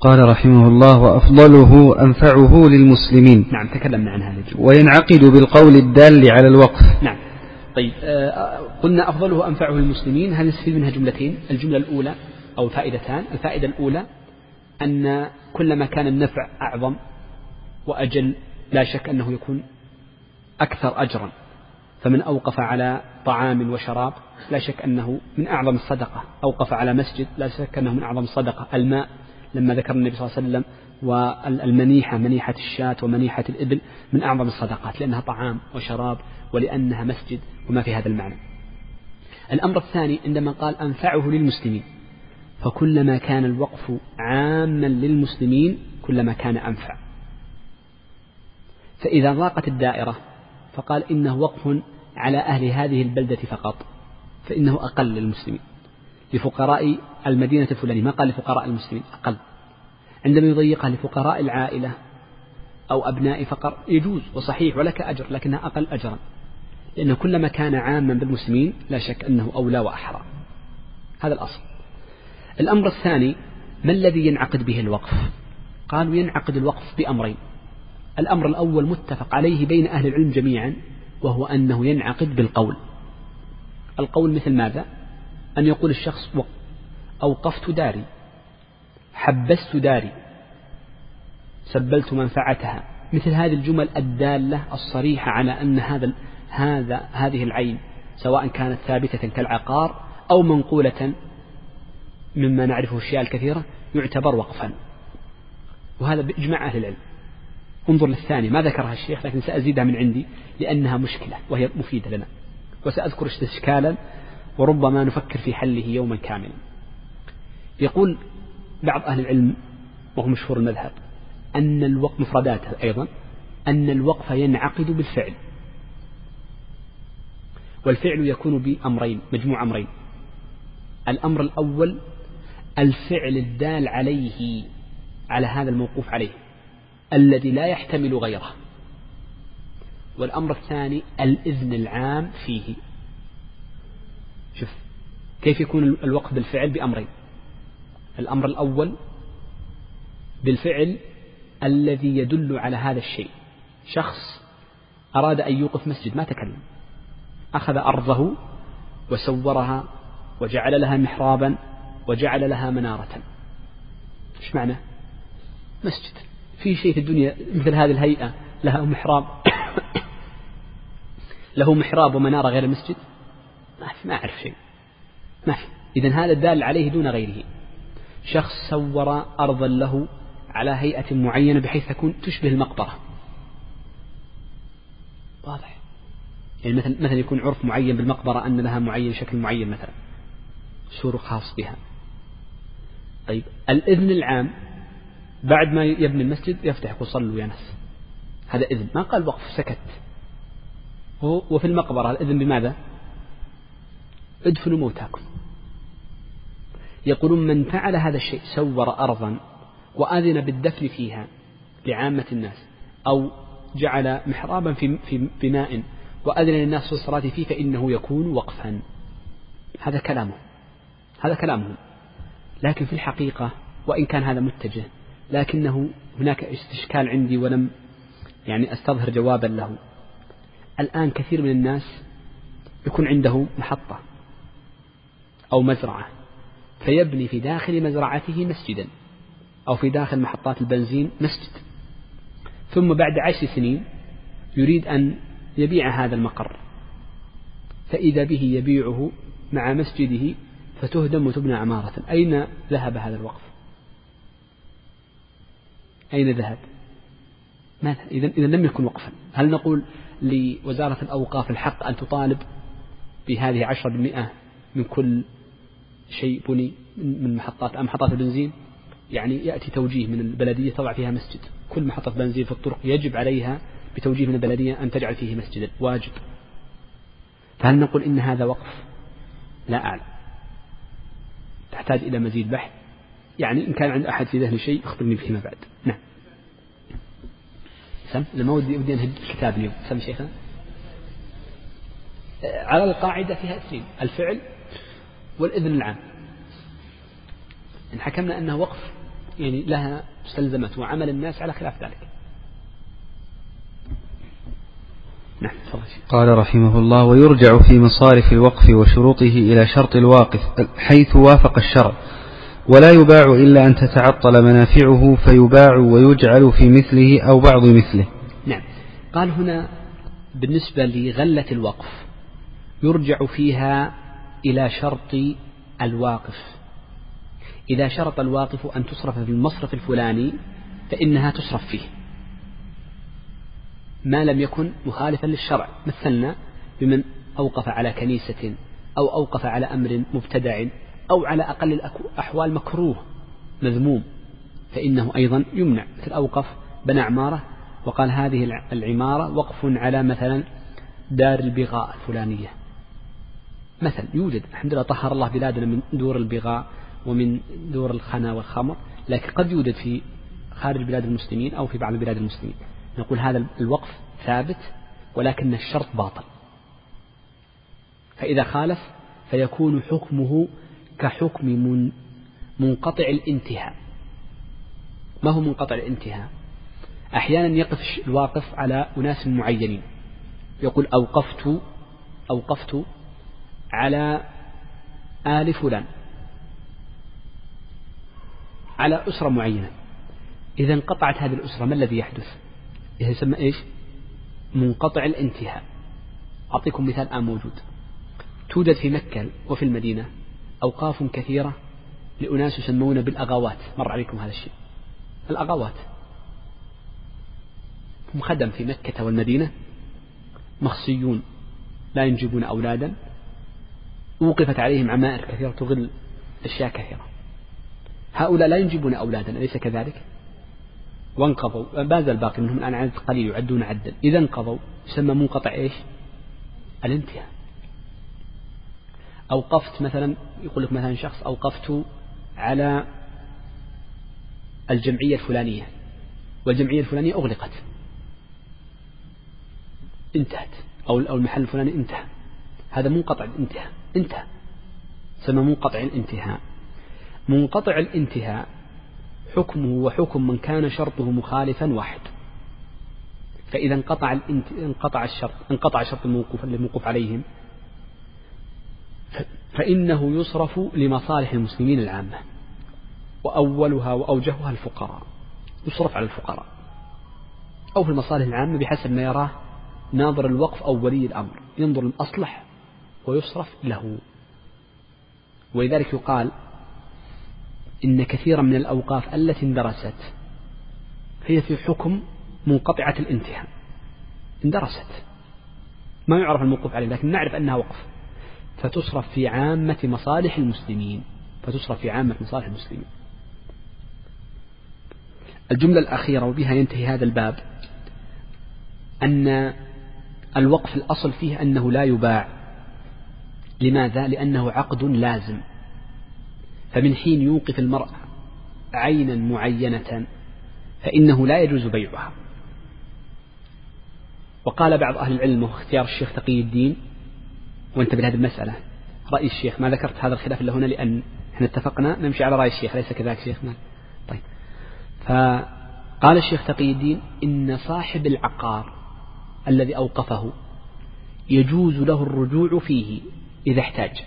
قال رحمه الله وأفضله أنفعه للمسلمين. نعم تكلمنا عن هذا وينعقد بالقول الدال على الوقف. نعم. طيب آه قلنا أفضله أنفعه للمسلمين. هذا نستفيد منها جملتين؟ الجملة الأولى أو فائدتان الفائدة الأولى أن كلما كان النفع أعظم وأجل لا شك أنه يكون أكثر أجرا. فمن أوقف على طعام وشراب لا شك أنه من أعظم الصدقة. أوقف على مسجد لا شك أنه من أعظم الصدقة. الماء لما ذكر النبي صلى الله عليه وسلم والمنيحة منيحة الشاة ومنيحة الإبل من أعظم الصدقات لأنها طعام وشراب ولأنها مسجد وما في هذا المعنى. الأمر الثاني عندما قال أنفعه للمسلمين فكلما كان الوقف عاما للمسلمين كلما كان أنفع. فإذا ضاقت الدائرة فقال إنه وقف على أهل هذه البلدة فقط فإنه أقل للمسلمين. لفقراء المدينة الفلانية ما قال لفقراء المسلمين أقل. عندما يضيقها لفقراء العائلة أو أبناء فقر يجوز وصحيح ولك أجر لكنها أقل أجرا. لأنه كلما كان عاما بالمسلمين لا شك أنه أولى وأحرى. هذا الأصل. الأمر الثاني ما الذي ينعقد به الوقف؟ قالوا ينعقد الوقف بأمرين. الأمر الأول متفق عليه بين أهل العلم جميعا وهو أنه ينعقد بالقول. القول مثل ماذا؟ أن يقول الشخص أوقفت داري حبست داري سبلت منفعتها. مثل هذه الجمل الدالة الصريحة على أن هذا هذا هذه العين سواء كانت ثابتة كالعقار أو منقولة مما نعرفه الأشياء الكثيرة يعتبر وقفا. وهذا بإجماع أهل العلم. انظر للثاني ما ذكرها الشيخ لكن سأزيدها من عندي لأنها مشكلة وهي مفيدة لنا. وسأذكر استشكالا وربما نفكر في حله يوما كاملا. يقول بعض أهل العلم وهو مشهور المذهب أن الوقف مفرداته أيضا أن الوقف ينعقد بالفعل. والفعل يكون بأمرين مجموع أمرين. الأمر الأول الفعل الدال عليه على هذا الموقوف عليه. الذي لا يحتمل غيره. والأمر الثاني الإذن العام فيه. شوف كيف يكون الوقف بالفعل بأمرين؟ الأمر الأول بالفعل الذي يدل على هذا الشيء. شخص أراد أن يوقف مسجد ما تكلم. أخذ أرضه وسورها وجعل لها محرابا وجعل لها منارة. إيش معنى؟ مسجد. في شيء في الدنيا مثل هذه الهيئة لها محراب. له محراب ومنارة غير المسجد؟ ما في ما أعرف شيء. ما في. إذا هذا الدال عليه دون غيره. شخص سور أرضا له على هيئة معينة بحيث تكون تشبه المقبرة. واضح. يعني مثلا مثلا يكون عرف معين بالمقبرة أن لها معين شكل معين مثلا. سور خاص بها. طيب. الإذن العام بعد ما يبني المسجد يفتح يقول صلوا يا ناس. هذا إذن. ما قال وقف سكت. وفي المقبرة الإذن بماذا؟ ادفنوا موتاكم. يقولون من فعل هذا الشيء سور أرضا وأذن بالدفن فيها لعامة الناس أو جعل محرابا في, في, في ماء وأذن للناس في الصلاة فيه فإنه يكون وقفا. هذا كلامه. هذا كلامهم. لكن في الحقيقة وإن كان هذا متجه لكنه هناك استشكال عندي ولم يعني أستظهر جوابا له. الآن كثير من الناس يكون عنده محطة أو مزرعة فيبني في داخل مزرعته مسجدا أو في داخل محطات البنزين مسجد. ثم بعد عشر سنين يريد أن يبيع هذا المقر فإذا به يبيعه مع مسجده فتهدم وتبنى عمارة. أين ذهب هذا الوقف؟ أين ذهب؟ ماذا؟ إذا إذا لم يكن وقفا. هل نقول لوزارة الأوقاف الحق أن تطالب بهذه عشرة بالمئة من كل شيء بني من محطات محطات البنزين؟ يعني يأتي توجيه من البلدية تضع فيها مسجد. كل محطة بنزين في الطرق يجب عليها بتوجيه من البلدية أن تجعل فيه مسجدا. واجب. فهل نقول إن هذا وقف؟ لا أعلم. تحتاج إلى مزيد بحث. يعني إن كان عند أحد في ذهنه شيء أخبرني فيما بعد. نعم. سم أنا ما ودي ودي أنهي الكتاب اليوم. سم شيخنا. على القاعدة فيها اثنين الفعل والإذن العام. إن حكمنا أنه وقف يعني لها مستلزمات وعمل الناس على خلاف ذلك. نعم قال رحمه الله ويرجع في مصارف الوقف وشروطه إلى شرط الواقف حيث وافق الشرع ولا يباع إلا أن تتعطل منافعه فيباع ويجعل في مثله أو بعض مثله. نعم. قال هنا بالنسبة لغلة الوقف يرجع فيها إلى شرط الواقف. إذا شرط الواقف أن تصرف في المصرف الفلاني فإنها تصرف فيه. ما لم يكن مخالفا للشرع. مثلنا بمن أوقف على كنيسة أو أوقف على أمر مبتدع أو على أقل الأحوال مكروه مذموم. فإنه أيضا يمنع. مثل أوقف بنى عمارة وقال هذه العمارة وقف على مثلا دار البغاء الفلانية. مثل يوجد الحمد لله طهر الله بلادنا من دور البغاء ومن دور الخنا والخمر لكن قد يوجد في خارج بلاد المسلمين أو في بعض بلاد المسلمين. نقول هذا الوقف ثابت ولكن الشرط باطل. فإذا خالف فيكون حكمه كحكم من منقطع الانتهاء. ما هو منقطع الانتهاء؟ أحيانا يقف الواقف على أناس معينين. يقول أوقفت أوقفت على آل فلان. على أسرة معينة. إذا انقطعت هذه الأسرة ما الذي يحدث؟ يسمى إيش؟ منقطع الانتهاء. أعطيكم مثال الآن موجود. توجد في مكة وفي المدينة أوقاف كثيرة لأناس يسمون بالأغاوات. مر عليكم هذا الشيء. الأغاوات. هم خدم في مكة والمدينة مخصيون لا ينجبون أولادا. وقفت عليهم عمائر كثيرة تغل أشياء كثيرة. هؤلاء لا ينجبون أولادا أليس كذلك؟ وانقضوا. ما زال باقي منهم الآن عدد قليل يعدون عدا. إذا انقضوا يسمى منقطع إيش؟ الانتهاء. أوقفت مثلا يقول لك مثلا شخص أوقفت على الجمعية الفلانية والجمعية الفلانية أغلقت. انتهت. أو أو المحل الفلاني انتهى. هذا منقطع الانتهاء. انتهى. سمى منقطع الانتهاء. منقطع الانتهاء حكمه وحكم من كان شرطه مخالفا واحد. فإذا انقطع انقطع الشرط انقطع شرط الموقوف الموقوف عليهم فإنه يصرف لمصالح المسلمين العامة. وأولها وأوجهها الفقراء. يصرف على الفقراء. أو في المصالح العامة بحسب ما يراه ناظر الوقف أو ولي الأمر. ينظر الأصلح ويصرف له. ولذلك يقال إن كثيرا من الأوقاف التي اندرست هي في حكم منقطعة الانتهاء. اندرست. ما يعرف الموقوف عليه لكن نعرف أنها وقف. فتصرف في عامة مصالح المسلمين. فتصرف في عامة مصالح المسلمين. الجملة الأخيرة وبها ينتهي هذا الباب أن الوقف الأصل فيه أنه لا يباع. لماذا؟ لأنه عقد لازم. فمن حين يوقف المرء عينا معينة فإنه لا يجوز بيعها. وقال بعض أهل العلم وهو اختيار الشيخ تقي الدين وانتبه لهذه المسألة رأي الشيخ ما ذكرت هذا الخلاف إلا هنا لأن إحنا اتفقنا نمشي على رأي الشيخ ليس كذلك شيخنا طيب. فقال الشيخ تقي الدين إن صاحب العقار الذي أوقفه يجوز له الرجوع فيه إذا احتاج.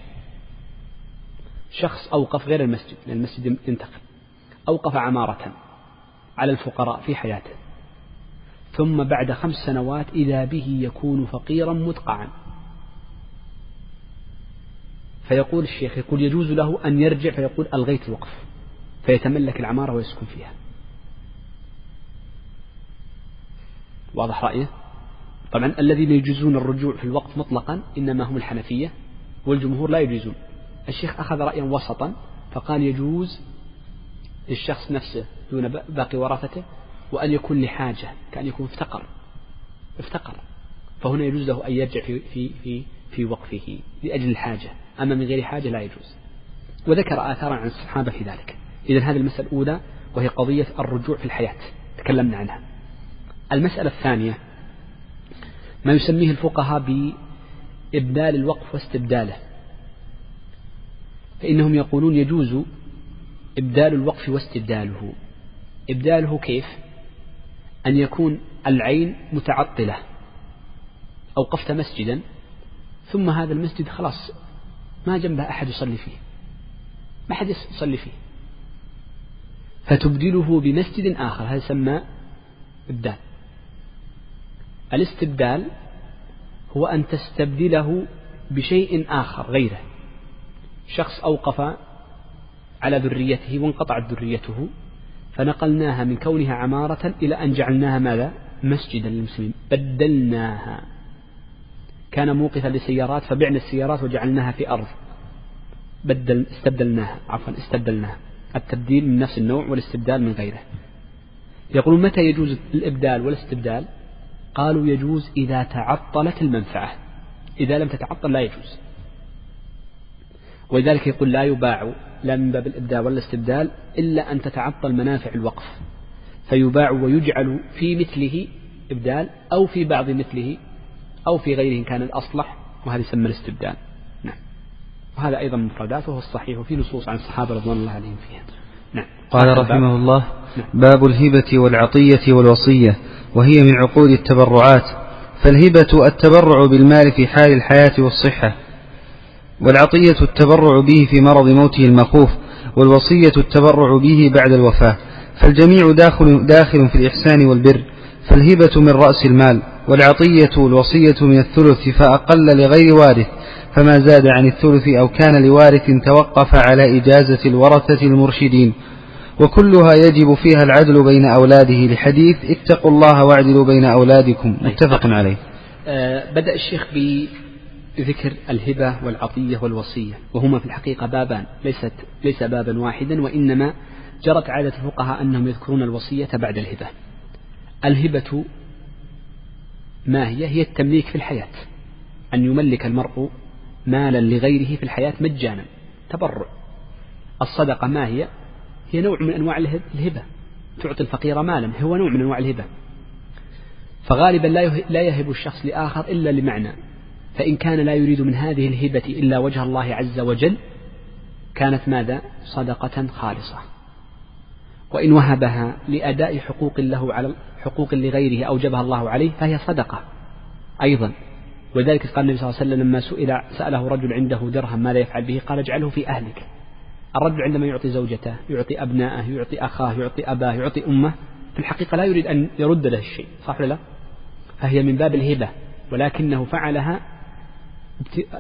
شخص أوقف غير المسجد لأن المسجد ينتقل. أوقف عمارة على الفقراء في حياته. ثم بعد خمس سنوات إذا به يكون فقيرا مدقعا فيقول الشيخ يقول يجوز له أن يرجع فيقول ألغيت الوقف فيتملك العمارة ويسكن فيها. واضح رأيه طبعا الذين يجوزون الرجوع في الوقف مطلقا إنما هم الحنفية والجمهور لا يجوزون. الشيخ أخذ رأيا وسطا فقال يجوز للشخص نفسه دون باقي ورثته وأن يكون لحاجة كأن يكون افتقر. افتقر. فهنا يجوز له أن يرجع في في في في وقفه لأجل الحاجة. أما من غير حاجة لا يجوز. وذكر آثارا عن الصحابة في ذلك. إذا هذه المسألة الأولى وهي قضية الرجوع في الحياة. تكلمنا عنها. المسألة الثانية ما يسميه الفقهاء بإبدال الوقف واستبداله. فإنهم يقولون يجوز إبدال الوقف واستبداله. إبداله كيف؟ أن يكون العين متعطلة. أوقفت مسجدا ثم هذا المسجد خلاص ما جنبه أحد يصلي فيه. ما حد يصلي فيه. فتبدله بمسجد آخر. هذا يسمى إبدال الاستبدال هو أن تستبدله بشيء آخر غيره. شخص أوقف على ذريته وانقطعت ذريته فنقلناها من كونها عمارة إلى أن جعلناها ماذا؟ مسجدا للمسلمين. بدلناها. كان موقفا لسيارات فبعنا السيارات وجعلناها في أرض. بدل استبدلناها عفوا استبدلناها. التبديل من نفس النوع والاستبدال من غيره. يقولون متى يجوز الإبدال والاستبدال؟ قالوا يجوز إذا تعطلت المنفعة. إذا لم تتعطل لا يجوز. ولذلك يقول لا يباع لا من باب الإبدال ولا الاستبدال إلا أن تتعطل منافع الوقف. فيباع ويجعل في مثله إبدال أو في بعض مثله أو في غيره كان الأصلح وهذا يسمى الاستبدال. نعم. وهذا أيضا مفردات وهو الصحيح وفي نصوص عن الصحابة رضوان الله عليهم فيها. نعم. قال رحمه الله نعم. باب الهبة والعطية والوصية وهي من عقود التبرعات. فالهبة التبرع بالمال في حال الحياة والصحة والعطية التبرع به في مرض موته المخوف والوصية التبرع به بعد الوفاة. فالجميع داخل, داخل في الإحسان والبر فالهبة من رأس المال والعطية الوصية من الثلث فأقل لغير وارث فما زاد عن الثلث أو كان لوارث توقف على إجازة الورثة المرشدين. وكلها يجب فيها العدل بين أولاده لحديث اتقوا الله واعدلوا بين أولادكم. متفق عليه. آه بدأ الشيخ بذكر الهبة والعطية والوصية وهما في الحقيقة بابان ليست ليس بابا واحدا وإنما جرت عادة الفقهاء أنهم يذكرون الوصية بعد الهبة. الهبة ما هي؟ هي التمليك في الحياة. أن يملك المرء مالا لغيره في الحياة مجانا. تبرع. الصدقة ما هي؟ هي نوع من أنواع الهبة. تعطي الفقير مالا. هو نوع من أنواع الهبة. فغالبا لا يهب الشخص لآخر إلا لمعنى. فإن كان لا يريد من هذه الهبة إلا وجه الله عز وجل كانت ماذا؟ صدقة خالصة. وإن وهبها لأداء حقوق له على حقوق لغيره أوجبها الله عليه فهي صدقة أيضا. ولذلك قال النبي صلى الله عليه وسلم لما سئل سأله رجل عنده درهم ماذا يفعل به قال اجعله في أهلك. الرجل عندما يعطي زوجته يعطي أبنائه يعطي أخاه يعطي أباه يعطي أمه في الحقيقة لا يريد أن يرد له الشيء صح ولا لا؟ فهي من باب الهبة ولكنه فعلها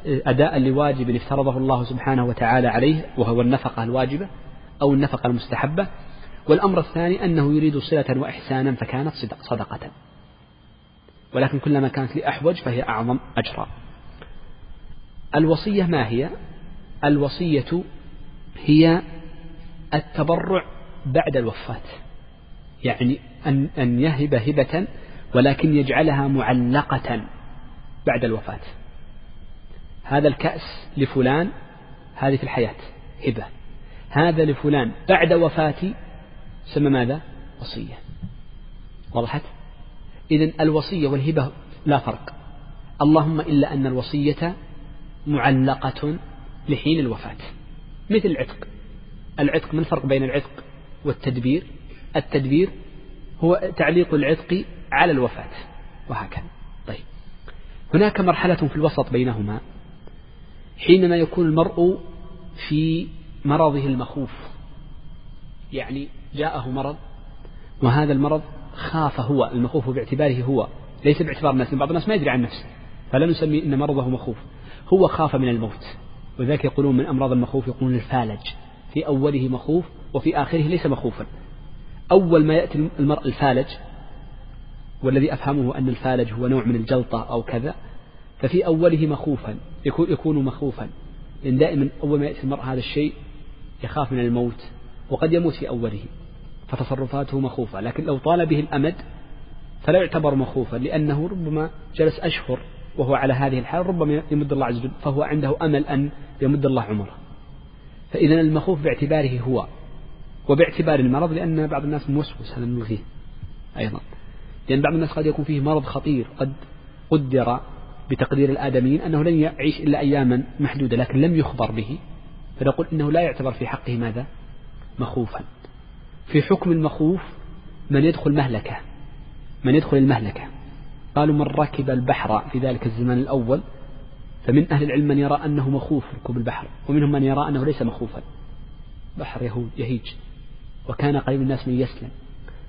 أداء لواجب افترضه الله سبحانه وتعالى عليه وهو النفقة الواجبة أو النفقة المستحبة. والأمر الثاني أنه يريد صلة وإحسانا فكانت صدقة. ولكن كلما كانت لأحوج فهي أعظم أجرا. الوصية ما هي؟ الوصية هي التبرع بعد الوفاة. يعني أن, أن يهب هبة ولكن يجعلها معلقة بعد الوفاة. هذا الكأس لفلان هذه في الحياة هبة. هذا لفلان بعد وفاتي سمى ماذا؟ وصية. وضحت إذن الوصية والهبة لا فرق. اللهم إلا أن الوصية معلقة لحين الوفاة. مثل العتق. العتق ما الفرق بين العتق والتدبير؟ التدبير هو تعليق العتق على الوفاة. وهكذا. طيب. هناك مرحلة في الوسط بينهما حينما يكون المرء في مرضه المخوف. يعني جاءه مرض وهذا المرض خاف هو المخوف باعتباره هو ليس باعتبار الناس بعض الناس ما يدري عن نفسه فلا نسمي أن مرضه مخوف هو خاف من الموت وذلك يقولون من أمراض المخوف يقولون الفالج في أوله مخوف وفي آخره ليس مخوفا أول ما يأتي المرء الفالج والذي أفهمه أن الفالج هو نوع من الجلطة أو كذا ففي أوله مخوفا يكون مخوفا لأن دائما أول ما يأتي المرء هذا الشيء يخاف من الموت وقد يموت في أوله. فتصرفاته مخوفة. لكن لو طال به الأمد فلا يعتبر مخوفا لأنه ربما جلس أشهر وهو على هذه الحال ربما يمد الله عز وجل فهو عنده أمل أن يمد الله عمره. فإذا المخوف باعتباره هو وباعتبار المرض لأن بعض الناس موسوس هذا نلغيه أيضا. لأن بعض الناس قد يكون فيه مرض خطير قد قدر بتقدير الآدميين أنه لن يعيش إلا أياما محدودة لكن لم يخبر به فنقول إنه لا يعتبر في حقه ماذا؟ مخوفا. في حكم المخوف من يدخل مهلكة من يدخل المهلكة. قالوا من ركب البحر في ذلك الزمان الأول فمن أهل العلم من يرى أنه مخوف ركوب البحر ومنهم من يرى أنه ليس مخوفا. بحر يهود يهيج. وكان قريب الناس من يسلم.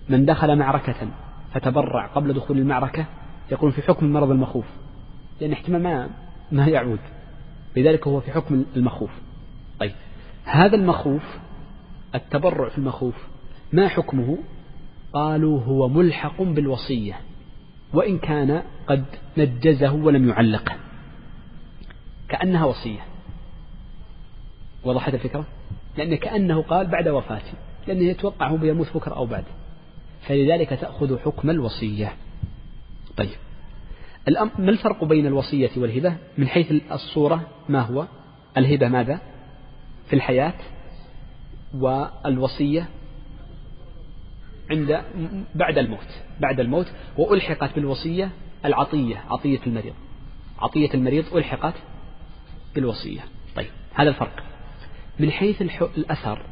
من دخل معركة فتبرع قبل دخول المعركة يكون في حكم المرض المخوف. لأن احتمال ما ما يعود. لذلك هو في حكم المخوف. طيب هذا المخوف التبرع في المخوف ما حكمه؟ قالوا هو ملحق بالوصية وإن كان قد نجزه ولم يعلقه. كأنها وصية. وضحت الفكرة؟ لأن كأنه قال بعد وفاتي لأنه يتوقع هو بيموت بكرة أو بعد فلذلك تأخذ حكم الوصية. طيب. ما الفرق بين الوصية والهبة؟ من حيث الصورة ما هو؟ الهبة ماذا؟ في الحياة والوصية عند بعد الموت بعد الموت وألحقت بالوصية العطية عطية المريض. عطية المريض ألحقت بالوصية. طيب هذا الفرق. من حيث الأثر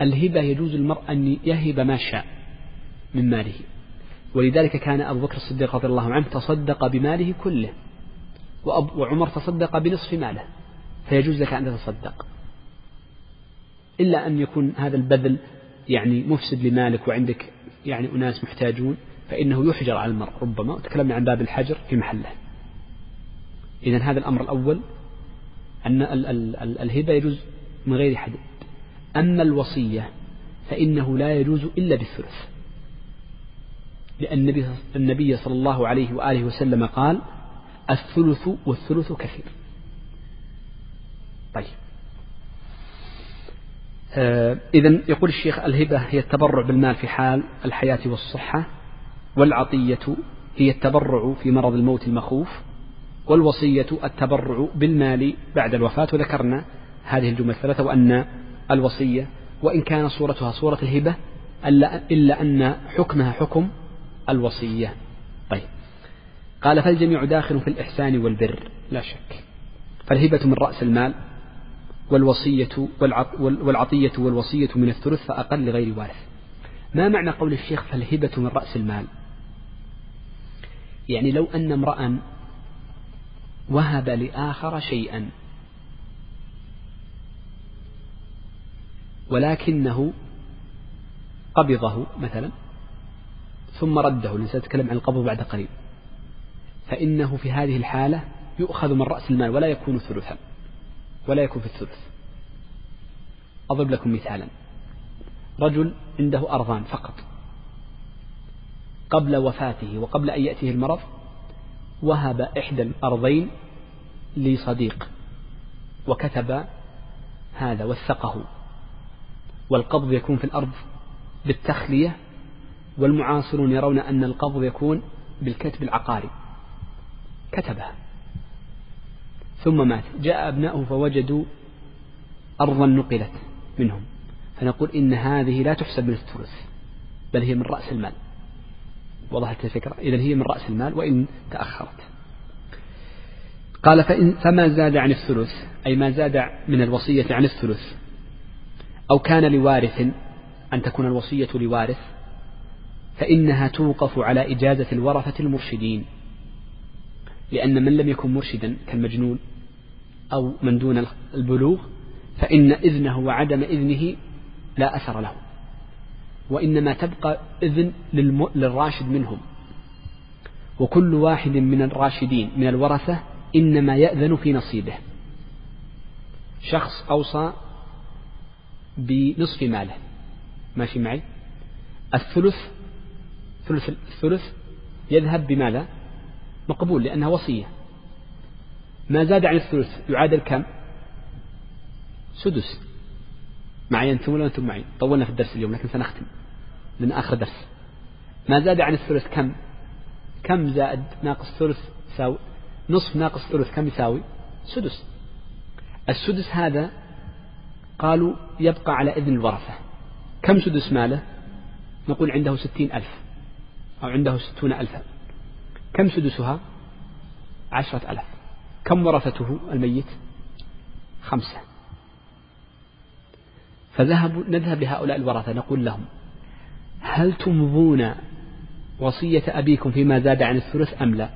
الهبة يجوز المرء أن يهب ما شاء من ماله. ولذلك كان أبو بكر الصديق رضي الله عنه تصدق بماله كله وعمر تصدق بنصف ماله. فيجوز لك أن تتصدق. إلا أن يكون هذا البذل يعني مفسد لمالك وعندك يعني أناس محتاجون فإنه يحجر على المرء ربما. وتكلمنا عن باب الحجر في محله. إذا هذا الأمر الأول أن الهبة يجوز من غير حدود أما الوصية فإنه لا يجوز إلا بالثلث. لأن النبي, صلى الله عليه وآله وسلم قال الثلث والثلث كثير. طيب. إذا يقول الشيخ الهبة هي التبرع بالمال في حال الحياة والصحة والعطية هي التبرع في مرض الموت المخوف والوصية التبرع بالمال بعد الوفاة وذكرنا هذه الجمل الثلاثة وأن الوصية وإن كان صورتها صورة الهبة إلا أن حكمها حكم الوصية. طيب. قال فالجميع داخل في الإحسان والبر لا شك. فالهبة من رأس المال والوصية والعطية والوصية من الثلث فأقل لغير وارث ما معنى قول الشيخ فالهبة من رأس المال؟ يعني لو أن امرأ وهب لآخر شيئا ولكنه قبضه مثلا ثم رده سأتكلم عن القبض بعد قليل فإنه في هذه الحالة يؤخذ من رأس المال ولا يكون ثلثا. ولا يكون في الثلث أضرب لكم مثالا. رجل عنده أرضان فقط. قبل وفاته وقبل أن يأتيه المرض وهب إحدى الأرضين لصديق وكتب هذا وثقه. والقبض يكون في الأرض بالتخلية والمعاصرون يرون أن القبض يكون بالكتب العقاري كتبها. ثم مات. جاء أبناؤه فوجدوا أرضا نقلت منهم. فنقول إن هذه لا تحسب من الثلث بل هي من رأس المال. وضحت الفكرة. إذا هي من رأس المال وإن تأخرت. قال فإن فما زاد عن الثلث؟ أي ما زاد من الوصية عن الثلث؟ أو كان لوارث أن تكون الوصية لوارث فإنها توقف على إجازة الورثة المرشدين. لأن من لم يكن مرشدا كالمجنون أو من دون البلوغ فإن إذنه وعدم إذنه لا أثر له. وإنما تبقى إذن للراشد منهم. وكل واحد من الراشدين من الورثة إنما يأذن في نصيبه. شخص أوصى بنصف ماله. ماشي معي؟ الثلث ثلث الثلث يذهب بماذا؟ مقبول لأنها وصية. ما زاد عن الثلث يعادل كم؟ سدس. معي أنتم ولا أنتم معي طولنا في الدرس اليوم لكن سنختم من آخر درس. ما زاد عن الثلث كم؟ كم زائد ناقص ثلث يساوي؟ نصف ناقص ثلث كم يساوي؟ سدس. السدس هذا قالوا يبقى على إذن الورثة. كم سدس ماله؟ نقول عنده ستين ألف أو عنده ستون ألفا. كم سدسها؟ عشرة ألف. كم ورثته الميت؟ خمسة. فذهبوا نذهب لهؤلاء الورثة نقول لهم هل تمضون وصية أبيكم فيما زاد عن الثلث أم لا؟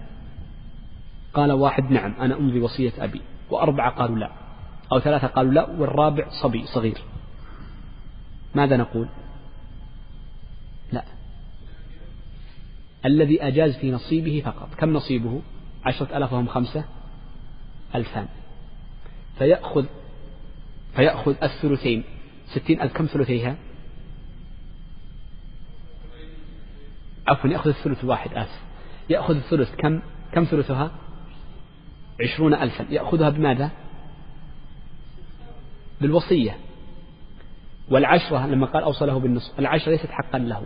قال واحد نعم أنا أمضي وصية أبي. وأربعة قالوا لا. أو ثلاثة قالوا لا والرابع صبي صغير. ماذا نقول؟ لا. الذي أجاز في نصيبه فقط. كم نصيبه؟ عشرة ألاف وهم خمسة. ألفان فيأخذ فيأخذ الثلثين. ستين ألف كم ثلثيها؟ عفوا يأخذ الثلث الواحد آسف. يأخذ الثلث كم؟ كم ثلثها؟ عشرون ألفا. يأخذها بماذا؟ بالوصية. والعشرة لما قال أوصله بالنصف العشرة ليست حقا له.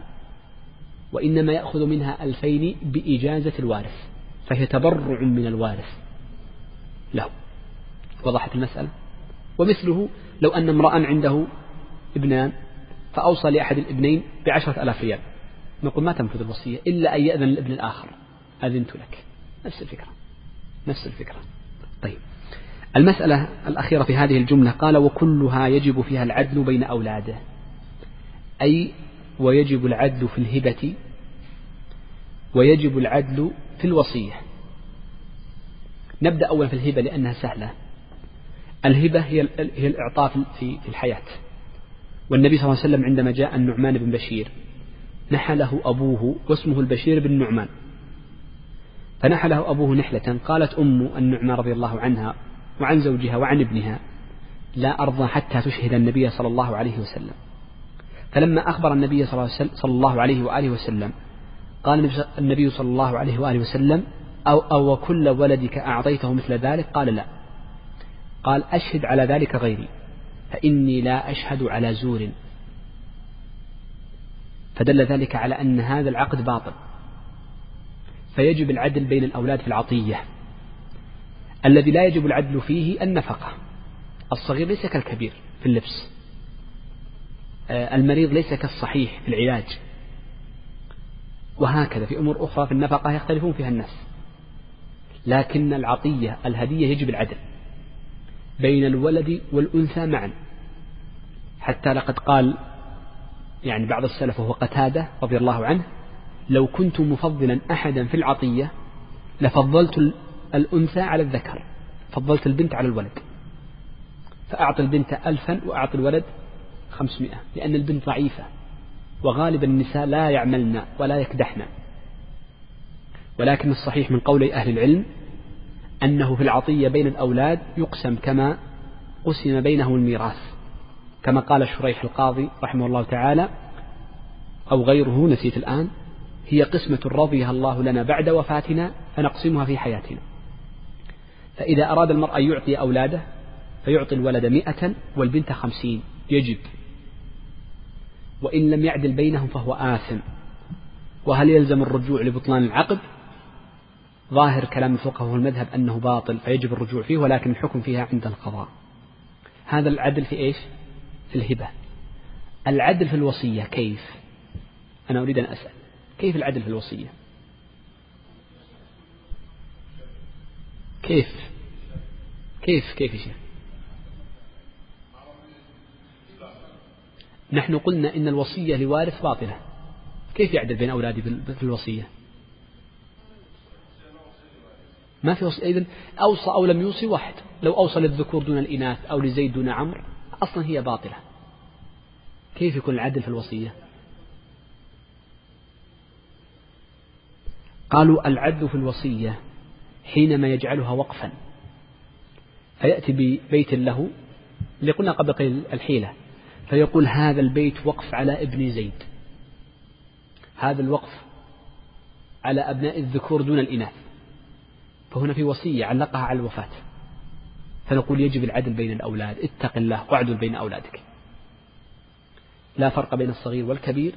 وإنما يأخذ منها ألفين بإجازة الوارث. فهي تبرع من الوارث. له. وضحت المسألة. ومثله لو أن امرأ عنده ابنان فأوصى لأحد الابنين بعشرة ألاف ريال. نقول ما تنفذ الوصية إلا أن يأذن الابن الآخر. أذنت لك. نفس الفكرة. نفس الفكرة. طيب. المسألة الأخيرة في هذه الجملة قال وكلها يجب فيها العدل بين أولاده. أي ويجب العدل في الهبة ويجب العدل في الوصية. نبدأ أولا في الهبة لأنها سهلة. الهبة هي هي الإعطاء في الحياة. والنبي صلى الله عليه وسلم عندما جاء النعمان بن بشير نحله أبوه واسمه البشير بن نعمان فنحله أبوه نحلة قالت أم النعمان رضي الله عنها وعن زوجها وعن ابنها لا أرضى حتى تشهد النبي صلى الله عليه وسلم. فلما أخبر النبي صلى الله عليه وآله وسلم قال النبي صلى الله عليه وآله وسلم أو, أو كل ولدك أعطيته مثل ذلك؟ قال لا. قال أشهد على ذلك غيري فإني لا أشهد على زور. فدل ذلك على أن هذا العقد باطل. فيجب العدل بين الأولاد في العطية. الذي لا يجب العدل فيه النفقة. الصغير ليس كالكبير في اللبس. آه، المريض ليس كالصحيح في العلاج. وهكذا في أمور أخرى في النفقة يختلفون فيها الناس. لكن العطية الهدية يجب العدل بين الولد والأنثى معا. حتى لقد قال يعني بعض السلف وهو قتادة رضي الله عنه لو كنت مفضلا أحدا في العطية لفضلت الأنثى على الذكر فضلت البنت على الولد. فأعطي البنت ألفا وأعطي الولد خمسمائة لأن البنت ضعيفة وغالب النساء لا يعملن ولا يكدحن. ولكن الصحيح من قول أهل العلم أنه في العطية بين الأولاد يقسم كما قسم بينه الميراث كما قال شريح القاضي رحمه الله تعالى أو غيره نسيت الآن هي قسمة رضيها الله لنا بعد وفاتنا فنقسمها في حياتنا. فإذا أراد المرء أن يعطي أولاده فيعطي الولد مئة والبنت خمسين يجب. وإن لم يعدل بينهم فهو آثم. وهل يلزم الرجوع لبطلان العقد؟ ظاهر كلام الفقهاء المذهب أنه باطل فيجب الرجوع فيه ولكن الحكم فيها عند القضاء. هذا العدل في إيش؟ في الهبة. العدل في الوصية كيف؟ أنا أريد أن أسأل. كيف العدل في الوصية؟ كيف؟ كيف؟ كيف يا نحن قلنا إن الوصية لوارث باطلة. كيف يعدل بين أولادي في الوصية؟ ما في وصية إذن أوصى أو لم يوصي واحد. لو أوصى للذكور دون الإناث أو لزيد دون عمرو أصلا هي باطلة. كيف يكون العدل في الوصية؟ قالوا العدل في الوصية حينما يجعلها وقفا. فيأتي ببيت له اللي قلنا قبل قليل الحيلة فيقول هذا البيت وقف على ابن زيد. هذا الوقف على أبناء الذكور دون الإناث. فهنا في وصية علقها على الوفاة. فنقول يجب العدل بين الأولاد اتق الله واعدل بين أولادك. لا فرق بين الصغير والكبير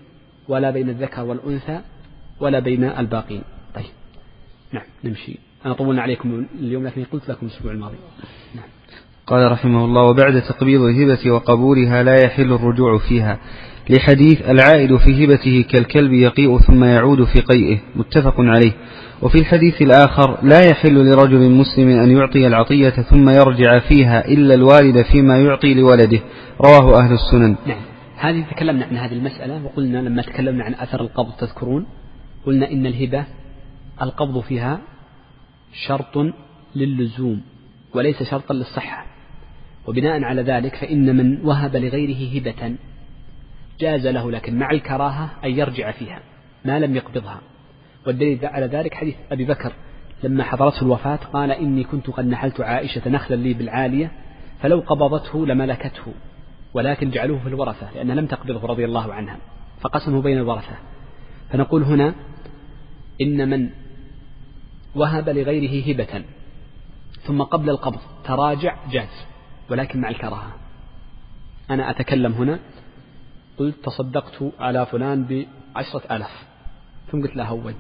ولا بين الذكر والأنثى ولا بين الباقين. طيب. نعم نمشي. أنا طولنا عليكم اليوم لكن قلت لكم الأسبوع الماضي. نعم. قال رحمه الله وبعد تقبيض الهبة وقبولها لا يحل الرجوع فيها لحديث العائد في هبته كالكلب يقيء ثم يعود في قيئه. متفق عليه. وفي الحديث الآخر لا يحل لرجل مسلم أن يعطي العطية ثم يرجع فيها إلا الوالد فيما يعطي لولده. رواه أهل السنن. نعم. هذه تكلمنا عن هذه المسألة وقلنا لما تكلمنا عن أثر القبض تذكرون؟ قلنا إن الهبة القبض فيها شرط للزوم وليس شرطا للصحة. وبناء على ذلك فإن من وهب لغيره هبة جاز له لكن مع الكراهة أن يرجع فيها ما لم يقبضها. والدليل على ذلك حديث أبي بكر. لما حضرته الوفاة قال إني كنت قد نحلت عائشة نخلا لي بالعالية فلو قبضته لملكته ولكن جعلوه في الورثة لأنها لم تقبضه رضي الله عنها فقسمه بين الورثة. فنقول هنا إن من وهب لغيره هبة ثم قبل القبض تراجع جاز ولكن مع الكراهة. أنا أتكلم هنا قلت تصدقت على فلان بعشرة آلاف. ثم قلت له هود.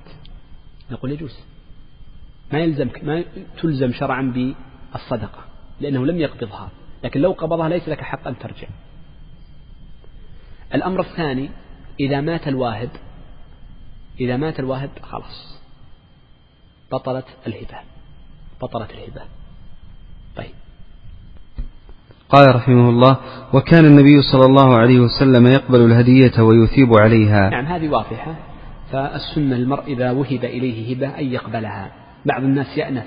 نقول يجوز. ما يلزم ما تلزم شرعا بالصدقة لأنه لم يقبضها لكن لو قبضها ليس لك حق أن ترجع. الأمر الثاني إذا مات الواهب إذا مات الواهب خلاص. بطلت الهبة. بطلت الهبة. طيب. قال رحمه الله وكان النبي صلى الله عليه وسلم يقبل الهدية ويثيب عليها. نعم هذه واضحة. فالسنة المرء إذا وهب إليه هبة أن يقبلها. بعض الناس يأنف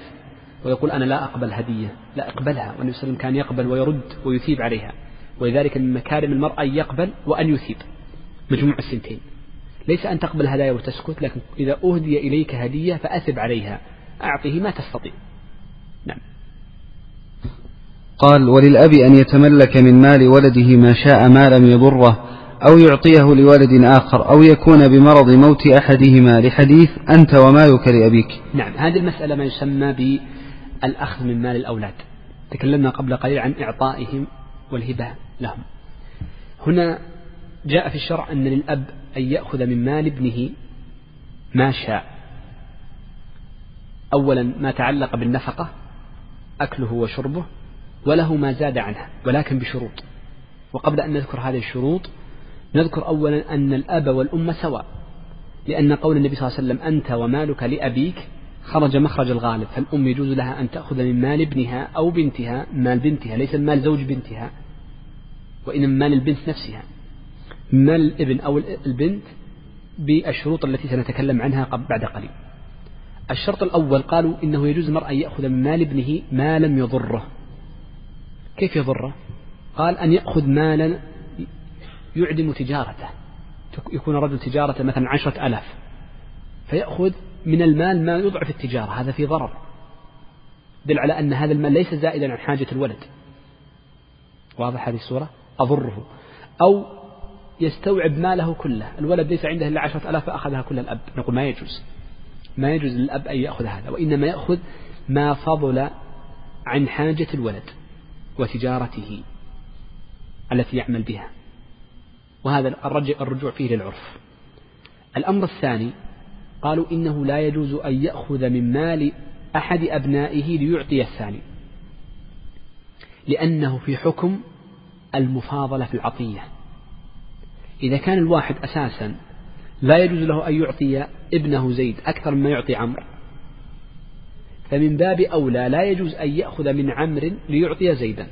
ويقول أنا لا أقبل هدية لا أقبلها. والنبي صلى الله عليه وسلم كان يقبل ويرد ويثيب عليها. ولذلك من مكارم المرء أن يقبل وأن يثيب. مجموع السنتين. ليس أن تقبل هدايا وتسكت لكن إذا أهدي إليك هدية فأثب عليها. أعطه ما تستطيع. نعم. قال وللأب أن يتملك من مال ولده ما شاء ما لم يضره أو يعطيه لولد آخر أو يكون بمرض موت أحدهما لحديث أنت ومالك لأبيك. نعم هذه المسألة ما يسمى بالأخذ من مال الأولاد. تكلمنا قبل قليل عن إعطائهم والهبة لهم. هنا جاء في الشرع أن للأب أن يأخذ من مال ابنه ما شاء. أولا ما تعلق بالنفقة أكله وشربه وله ما زاد عنها ولكن بشروط. وقبل أن نذكر هذه الشروط نذكر أولا أن الأب والأم سواء لأن قول النبي صلى الله عليه وسلم أنت ومالك لأبيك خرج مخرج الغالب فالأم يجوز لها أن تأخذ من مال ابنها أو بنتها مال بنتها ليس مال زوج بنتها وإنما مال البنت نفسها. مال الابن أو البنت بالشروط التي سنتكلم عنها بعد قليل. الشرط الأول قالوا إنه يجوز المرء أن يأخذ من مال ابنه ما لم يضره. كيف يضره؟ قال أن يأخذ مالا يعدم تجارته. يكون رجل تجارته مثلا عشرة ألاف. فيأخذ من المال ما يضعف التجارة. هذا في ضرر. دل على أن هذا المال ليس زائدا عن حاجة الولد. واضح هذه الصورة أضره. أو يستوعب ماله كله. الولد ليس عنده إلا عشرة ألاف فأخذها كل الأب. نقول ما يجوز. ما يجوز للأب أن يأخذ هذا. وإنما يأخذ ما فضل عن حاجة الولد وتجارته التي يعمل بها. وهذا الرجوع فيه للعرف. الأمر الثاني قالوا إنه لا يجوز أن يأخذ من مال أحد أبنائه ليعطي الثاني لأنه في حكم المفاضلة في العطية. إذا كان الواحد أساسا لا يجوز له أن يعطي ابنه زيد أكثر مما يعطي عمرو فمن باب أولى لا يجوز أن يأخذ من عمرو ليعطي زيدا.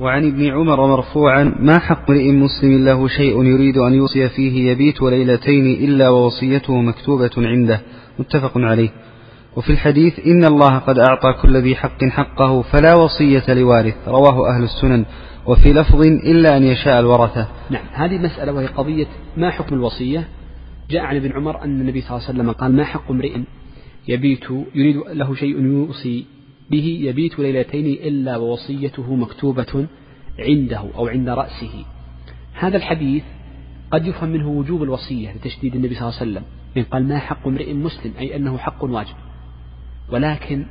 وعن ابن عمر مرفوعا ما حق امرئ مسلم له شيء يريد أن يوصي فيه يبيت ليلتين إلا ووصيته مكتوبة عنده. متفق عليه. وفي الحديث إن الله قد أعطى كل ذي حق حقه فلا وصية لوارث. رواه أهل السنن. وفي لفظ إلا أن يشاء الورثة. نعم. هذه مسألة وهي قضية ما حكم الوصية. جاء عن ابن عمر أن النبي صلى الله عليه وسلم قال ما حق امرئ يبيت يريد له شيء يوصي به يبيت ليلتين إلا ووصيته مكتوبة عنده أو عند رأسه. هذا الحديث قد يفهم منه وجوب الوصية لتشديد النبي صلى الله عليه وسلم. إن قال ما حق امرئ مسلم أي أنه حق واجب. ولكن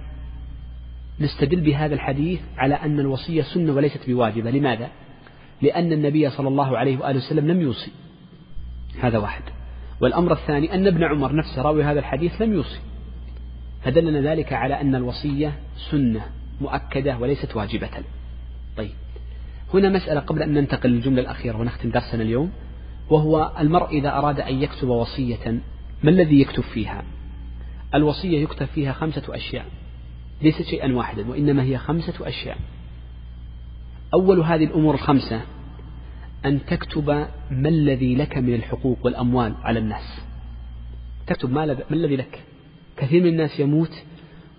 نستدل بهذا الحديث على أن الوصية سنة وليست بواجبة. لماذا؟ لأن النبي صلى الله عليه وآله وسلم لم يوصي. هذا واحد. والأمر الثاني أن ابن عمر نفسه راوي هذا الحديث لم يوصي. فدلنا ذلك على أن الوصية سنة مؤكدة وليست واجبة. طيب. هنا مسألة قبل أن ننتقل للجملة الأخيرة ونختم درسنا اليوم وهو المرء إذا أراد أن يكتب وصية ما الذي يكتب فيها؟ الوصية يكتب فيها خمسة أشياء ليست شيئا واحدا وإنما هي خمسة أشياء. أول هذه الأمور الخمسة أن تكتب ما الذي لك من الحقوق والأموال على الناس. تكتب ما الذي لك؟ كثير من الناس يموت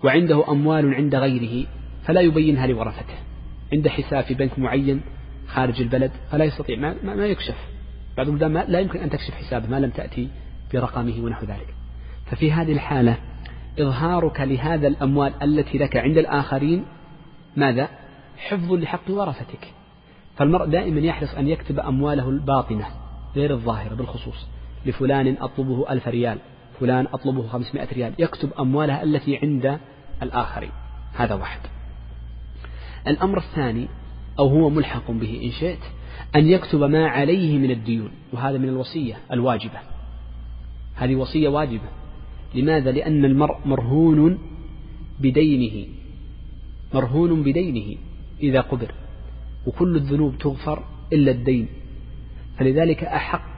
وعنده أموال عند غيره فلا يبينها لورثته. عنده حساب في بنك معين خارج البلد فلا يستطيع ما, ما, ما يكشف. بعض البلدان لا يمكن أن تكشف حسابه ما لم تأتي برقمه ونحو ذلك. ففي هذه الحالة إظهارك لهذا الأموال التي لك عند الآخرين ماذا؟ حفظ لحق ورثتك. فالمرء دائما يحرص أن يكتب أمواله الباطنة غير الظاهرة بالخصوص. لفلان أطلبه ألف ريال. فلان أطلبه خمسمائة ريال يكتب أمواله التي عند الآخرين. هذا واحد. الأمر الثاني أو هو ملحق به إن شئت أن يكتب ما عليه من الديون وهذا من الوصية الواجبة. هذه وصية واجبة. لماذا؟ لأن المرء مرهون بدينه. مرهون بدينه إذا قبر وكل الذنوب تغفر إلا الدين. فلذلك أحق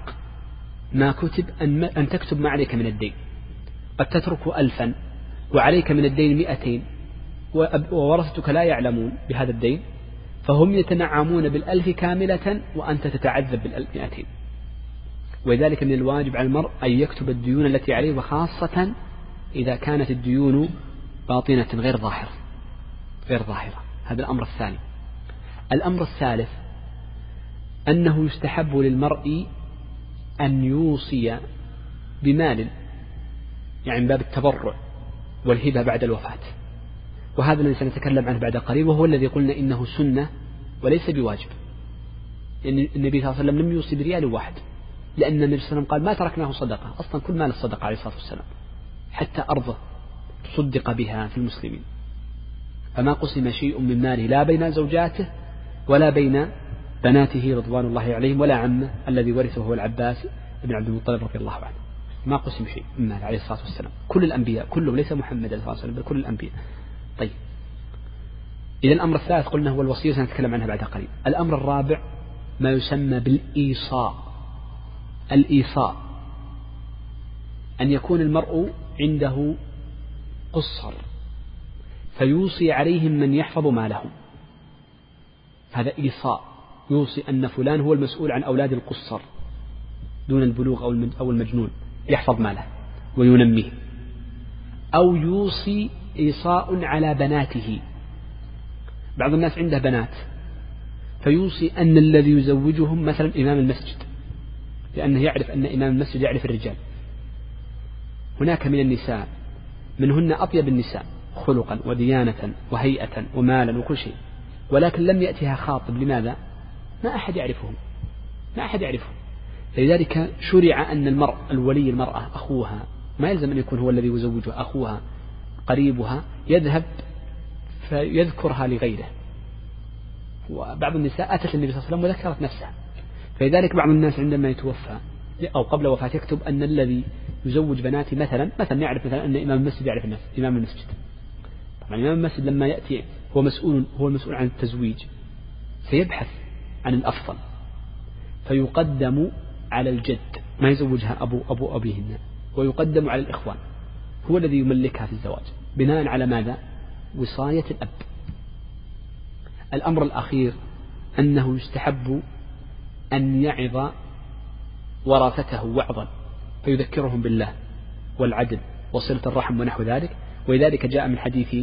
ما كتب أن, أن تكتب ما عليك من الدين. قد تترك ألفا وعليك من الدين مئتين وورثتك لا يعلمون بهذا الدين فهم يتنعمون بالألف كاملة وأنت تتعذب بالمئتين ولذلك من الواجب على المرء أن يكتب الديون التي عليه وخاصة إذا كانت الديون باطنة غير ظاهرة. غير ظاهرة. هذا الأمر الثاني. الأمر الثالث أنه يستحب للمرء أن يوصي بمال يعني من باب التبرع والهبة بعد الوفاة. وهذا الذي سنتكلم عنه بعد قليل وهو الذي قلنا إنه سنة وليس بواجب. يعني النبي صلى الله عليه وسلم لم يوصي بريال واحد لأن النبي صلى الله عليه وسلم قال ما تركناه صدقة. أصلا كل مال الصدقة عليه الصلاة والسلام حتى أرضه تصدق بها في المسلمين. فما قسم شيء من ماله لا بين زوجاته ولا بين بناته رضوان الله عليهم ولا عمه الذي ورثه هو العباس بن عبد المطلب رضي الله عنه. ما قسم شيء من عليه الصلاة والسلام. كل الأنبياء كلهم ليس محمد عليه الصلاة والسلام بل كل الأنبياء. طيب. إذا الأمر الثالث قلنا هو الوصية سنتكلم عنها بعد قليل. الأمر الرابع ما يسمى بالإيصاء. الإيصاء. أن يكون المرء عنده قصر فيوصي عليهم من يحفظ مالهم هذا إيصاء. يوصي أن فلان هو المسؤول عن أولاد القصر دون البلوغ أو المجنون يحفظ ماله وينميه. أو يوصي إيصاء على بناته. بعض الناس عنده بنات فيوصي أن الذي يزوجهم مثلا إمام المسجد لأنه يعرف أن إمام المسجد يعرف الرجال. هناك من النساء منهن أطيب النساء خلقا وديانة وهيئة ومالا وكل شيء ولكن لم يأتها خاطب. لماذا؟ ما أحد يعرفهم. ما أحد يعرفهم. لذلك شرع أن المرء الولي المرأة أخوها ما يلزم أن يكون هو الذي يزوجها أخوها قريبها يذهب فيذكرها لغيره. وبعض النساء أتت النبي صلى الله عليه وسلم وذكرت نفسها. فلذلك بعض الناس عندما يتوفى أو قبل وفاته يكتب أن الذي يزوج بناتي مثلا مثلا يعرف مثلا أن إمام المسجد يعرف الناس إمام المسجد. طبعا إمام المسجد لما يأتي هو مسؤول هو المسؤول عن التزويج سيبحث عن الأفضل. فيقدم على الجد ما يزوجها أبو أبو أبيهن ويقدم على الإخوان. هو الذي يملكها في الزواج. بناء على ماذا؟ وصاية الأب. الأمر الأخير أنه يستحب أن يعظ ورثته وعظا فيذكرهم بالله والعدل وصلة الرحم ونحو ذلك. ولذلك جاء من حديث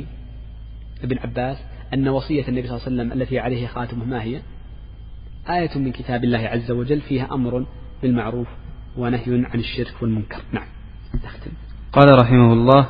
ابن عباس أن وصية النبي صلى الله عليه وسلم التي عليه خاتمه ما هي؟ آية من كتاب الله عز وجل فيها أمر بالمعروف ونهي عن الشرك والمنكر. نعم. نختم قال رحمه الله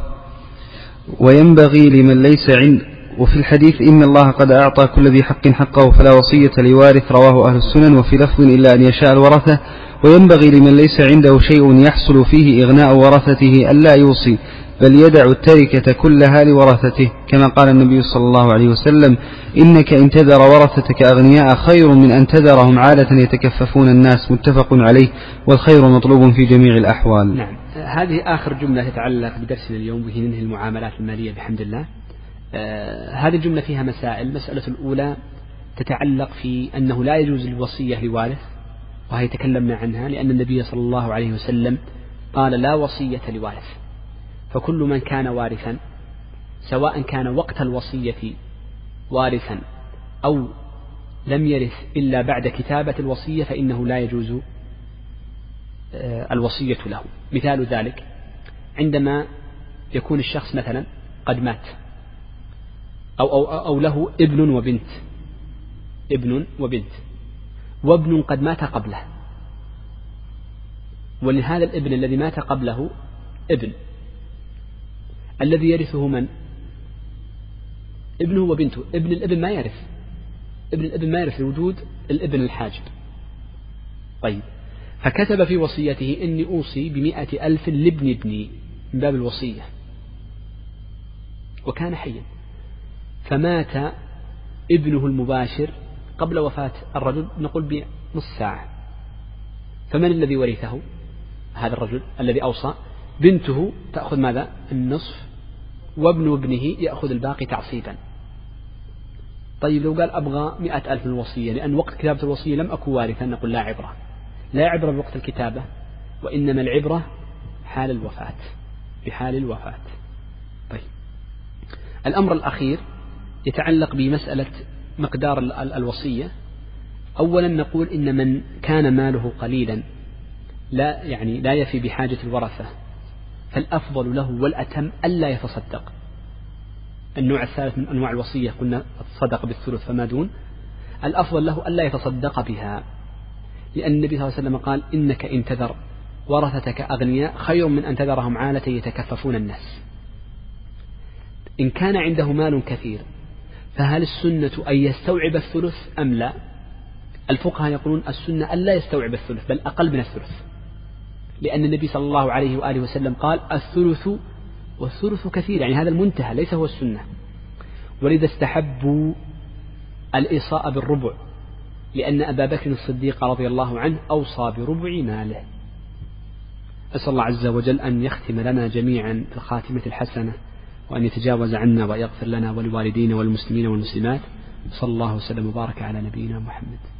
وينبغي لمن ليس عند وفي الحديث إن الله قد أعطى كل ذي حق حقه فلا وصية لوارث رواه أهل السنن وفي لفظ إلا أن يشاء الورثة. وينبغي لمن ليس عنده شيء يحصل فيه إغناء ورثته ألا يوصي. بل يدع التركة كلها لورثته كما قال النبي صلى الله عليه وسلم إنك إن تذر ورثتك أغنياء خير من أن تذرهم عادة يتكففون الناس متفق عليه والخير مطلوب في جميع الأحوال. نعم. هذه آخر جملة تتعلق بدرسنا اليوم به ننهي المعاملات المالية بحمد الله. آه هذه الجملة فيها مسائل. المسألة الأولى تتعلق في أنه لا يجوز الوصية لوارث وهي تكلمنا عنها لأن النبي صلى الله عليه وسلم قال لا وصية لوارث. فكل من كان وارثا سواء كان وقت الوصية وارثا أو لم يرث إلا بعد كتابة الوصية فإنه لا يجوز آه، الوصية له. مثال ذلك عندما يكون الشخص مثلا قد مات أو, أو, أو له ابن وبنت ابن وبنت وابن قد مات قبله ولهذا الابن الذي مات قبله ابن. الذي يرثه من؟ ابنه وبنته. ابن الابن ما يرث. ابن الابن ما يرث لوجود الابن الحاجب. طيب. فكتب في وصيته إني أوصي بمئة ألف لابن ابني من باب الوصية. وكان حيا. فمات ابنه المباشر قبل وفاة الرجل نقول بنص ساعة. فمن الذي ورثه؟ هذا الرجل الذي أوصى. بنته تأخذ ماذا؟ النصف وابن ابنه يأخذ الباقي تعصيبا. طيب لو قال أبغى مئة ألف من الوصية لأن وقت كتابة الوصية لم أكن وارثا نقول لا عبرة. لا عبرة بوقت الكتابة وإنما العبرة حال الوفاة بحال الوفاة. طيب. الأمر الأخير يتعلق بمسألة مقدار الوصية. أولا نقول إن من كان ماله قليلا لا يعني لا يفي بحاجة الورثة. فالأفضل له والأتم ألا يتصدق. النوع الثالث من أنواع الوصية قلنا الصدق بالثلث فما دون. الأفضل له ألا يتصدق بها. لأن النبي صلى الله عليه وسلم قال إنك إن تذر ورثتك أغنياء خير من أن تذرهم عالة يتكففون الناس. إن كان عنده مال كثير فهل السنة أن يستوعب الثلث أم لا؟ الفقهاء يقولون السنة أن لا يستوعب الثلث بل أقل من الثلث. لأن النبي صلى الله عليه وآله وسلم قال الثلث والثلث كثير يعني هذا المنتهى ليس هو السنة. ولذا استحبوا الإيصاء بالربع لأن أبا بكر الصديق رضي الله عنه أوصى بربع ماله. أسأل الله عز وجل أن يختم لنا جميعا الخاتمة الحسنة وأن يتجاوز عنا ويغفر لنا ولوالدينا والمسلمين والمسلمات. صلى الله وسلم وبارك على نبينا محمد.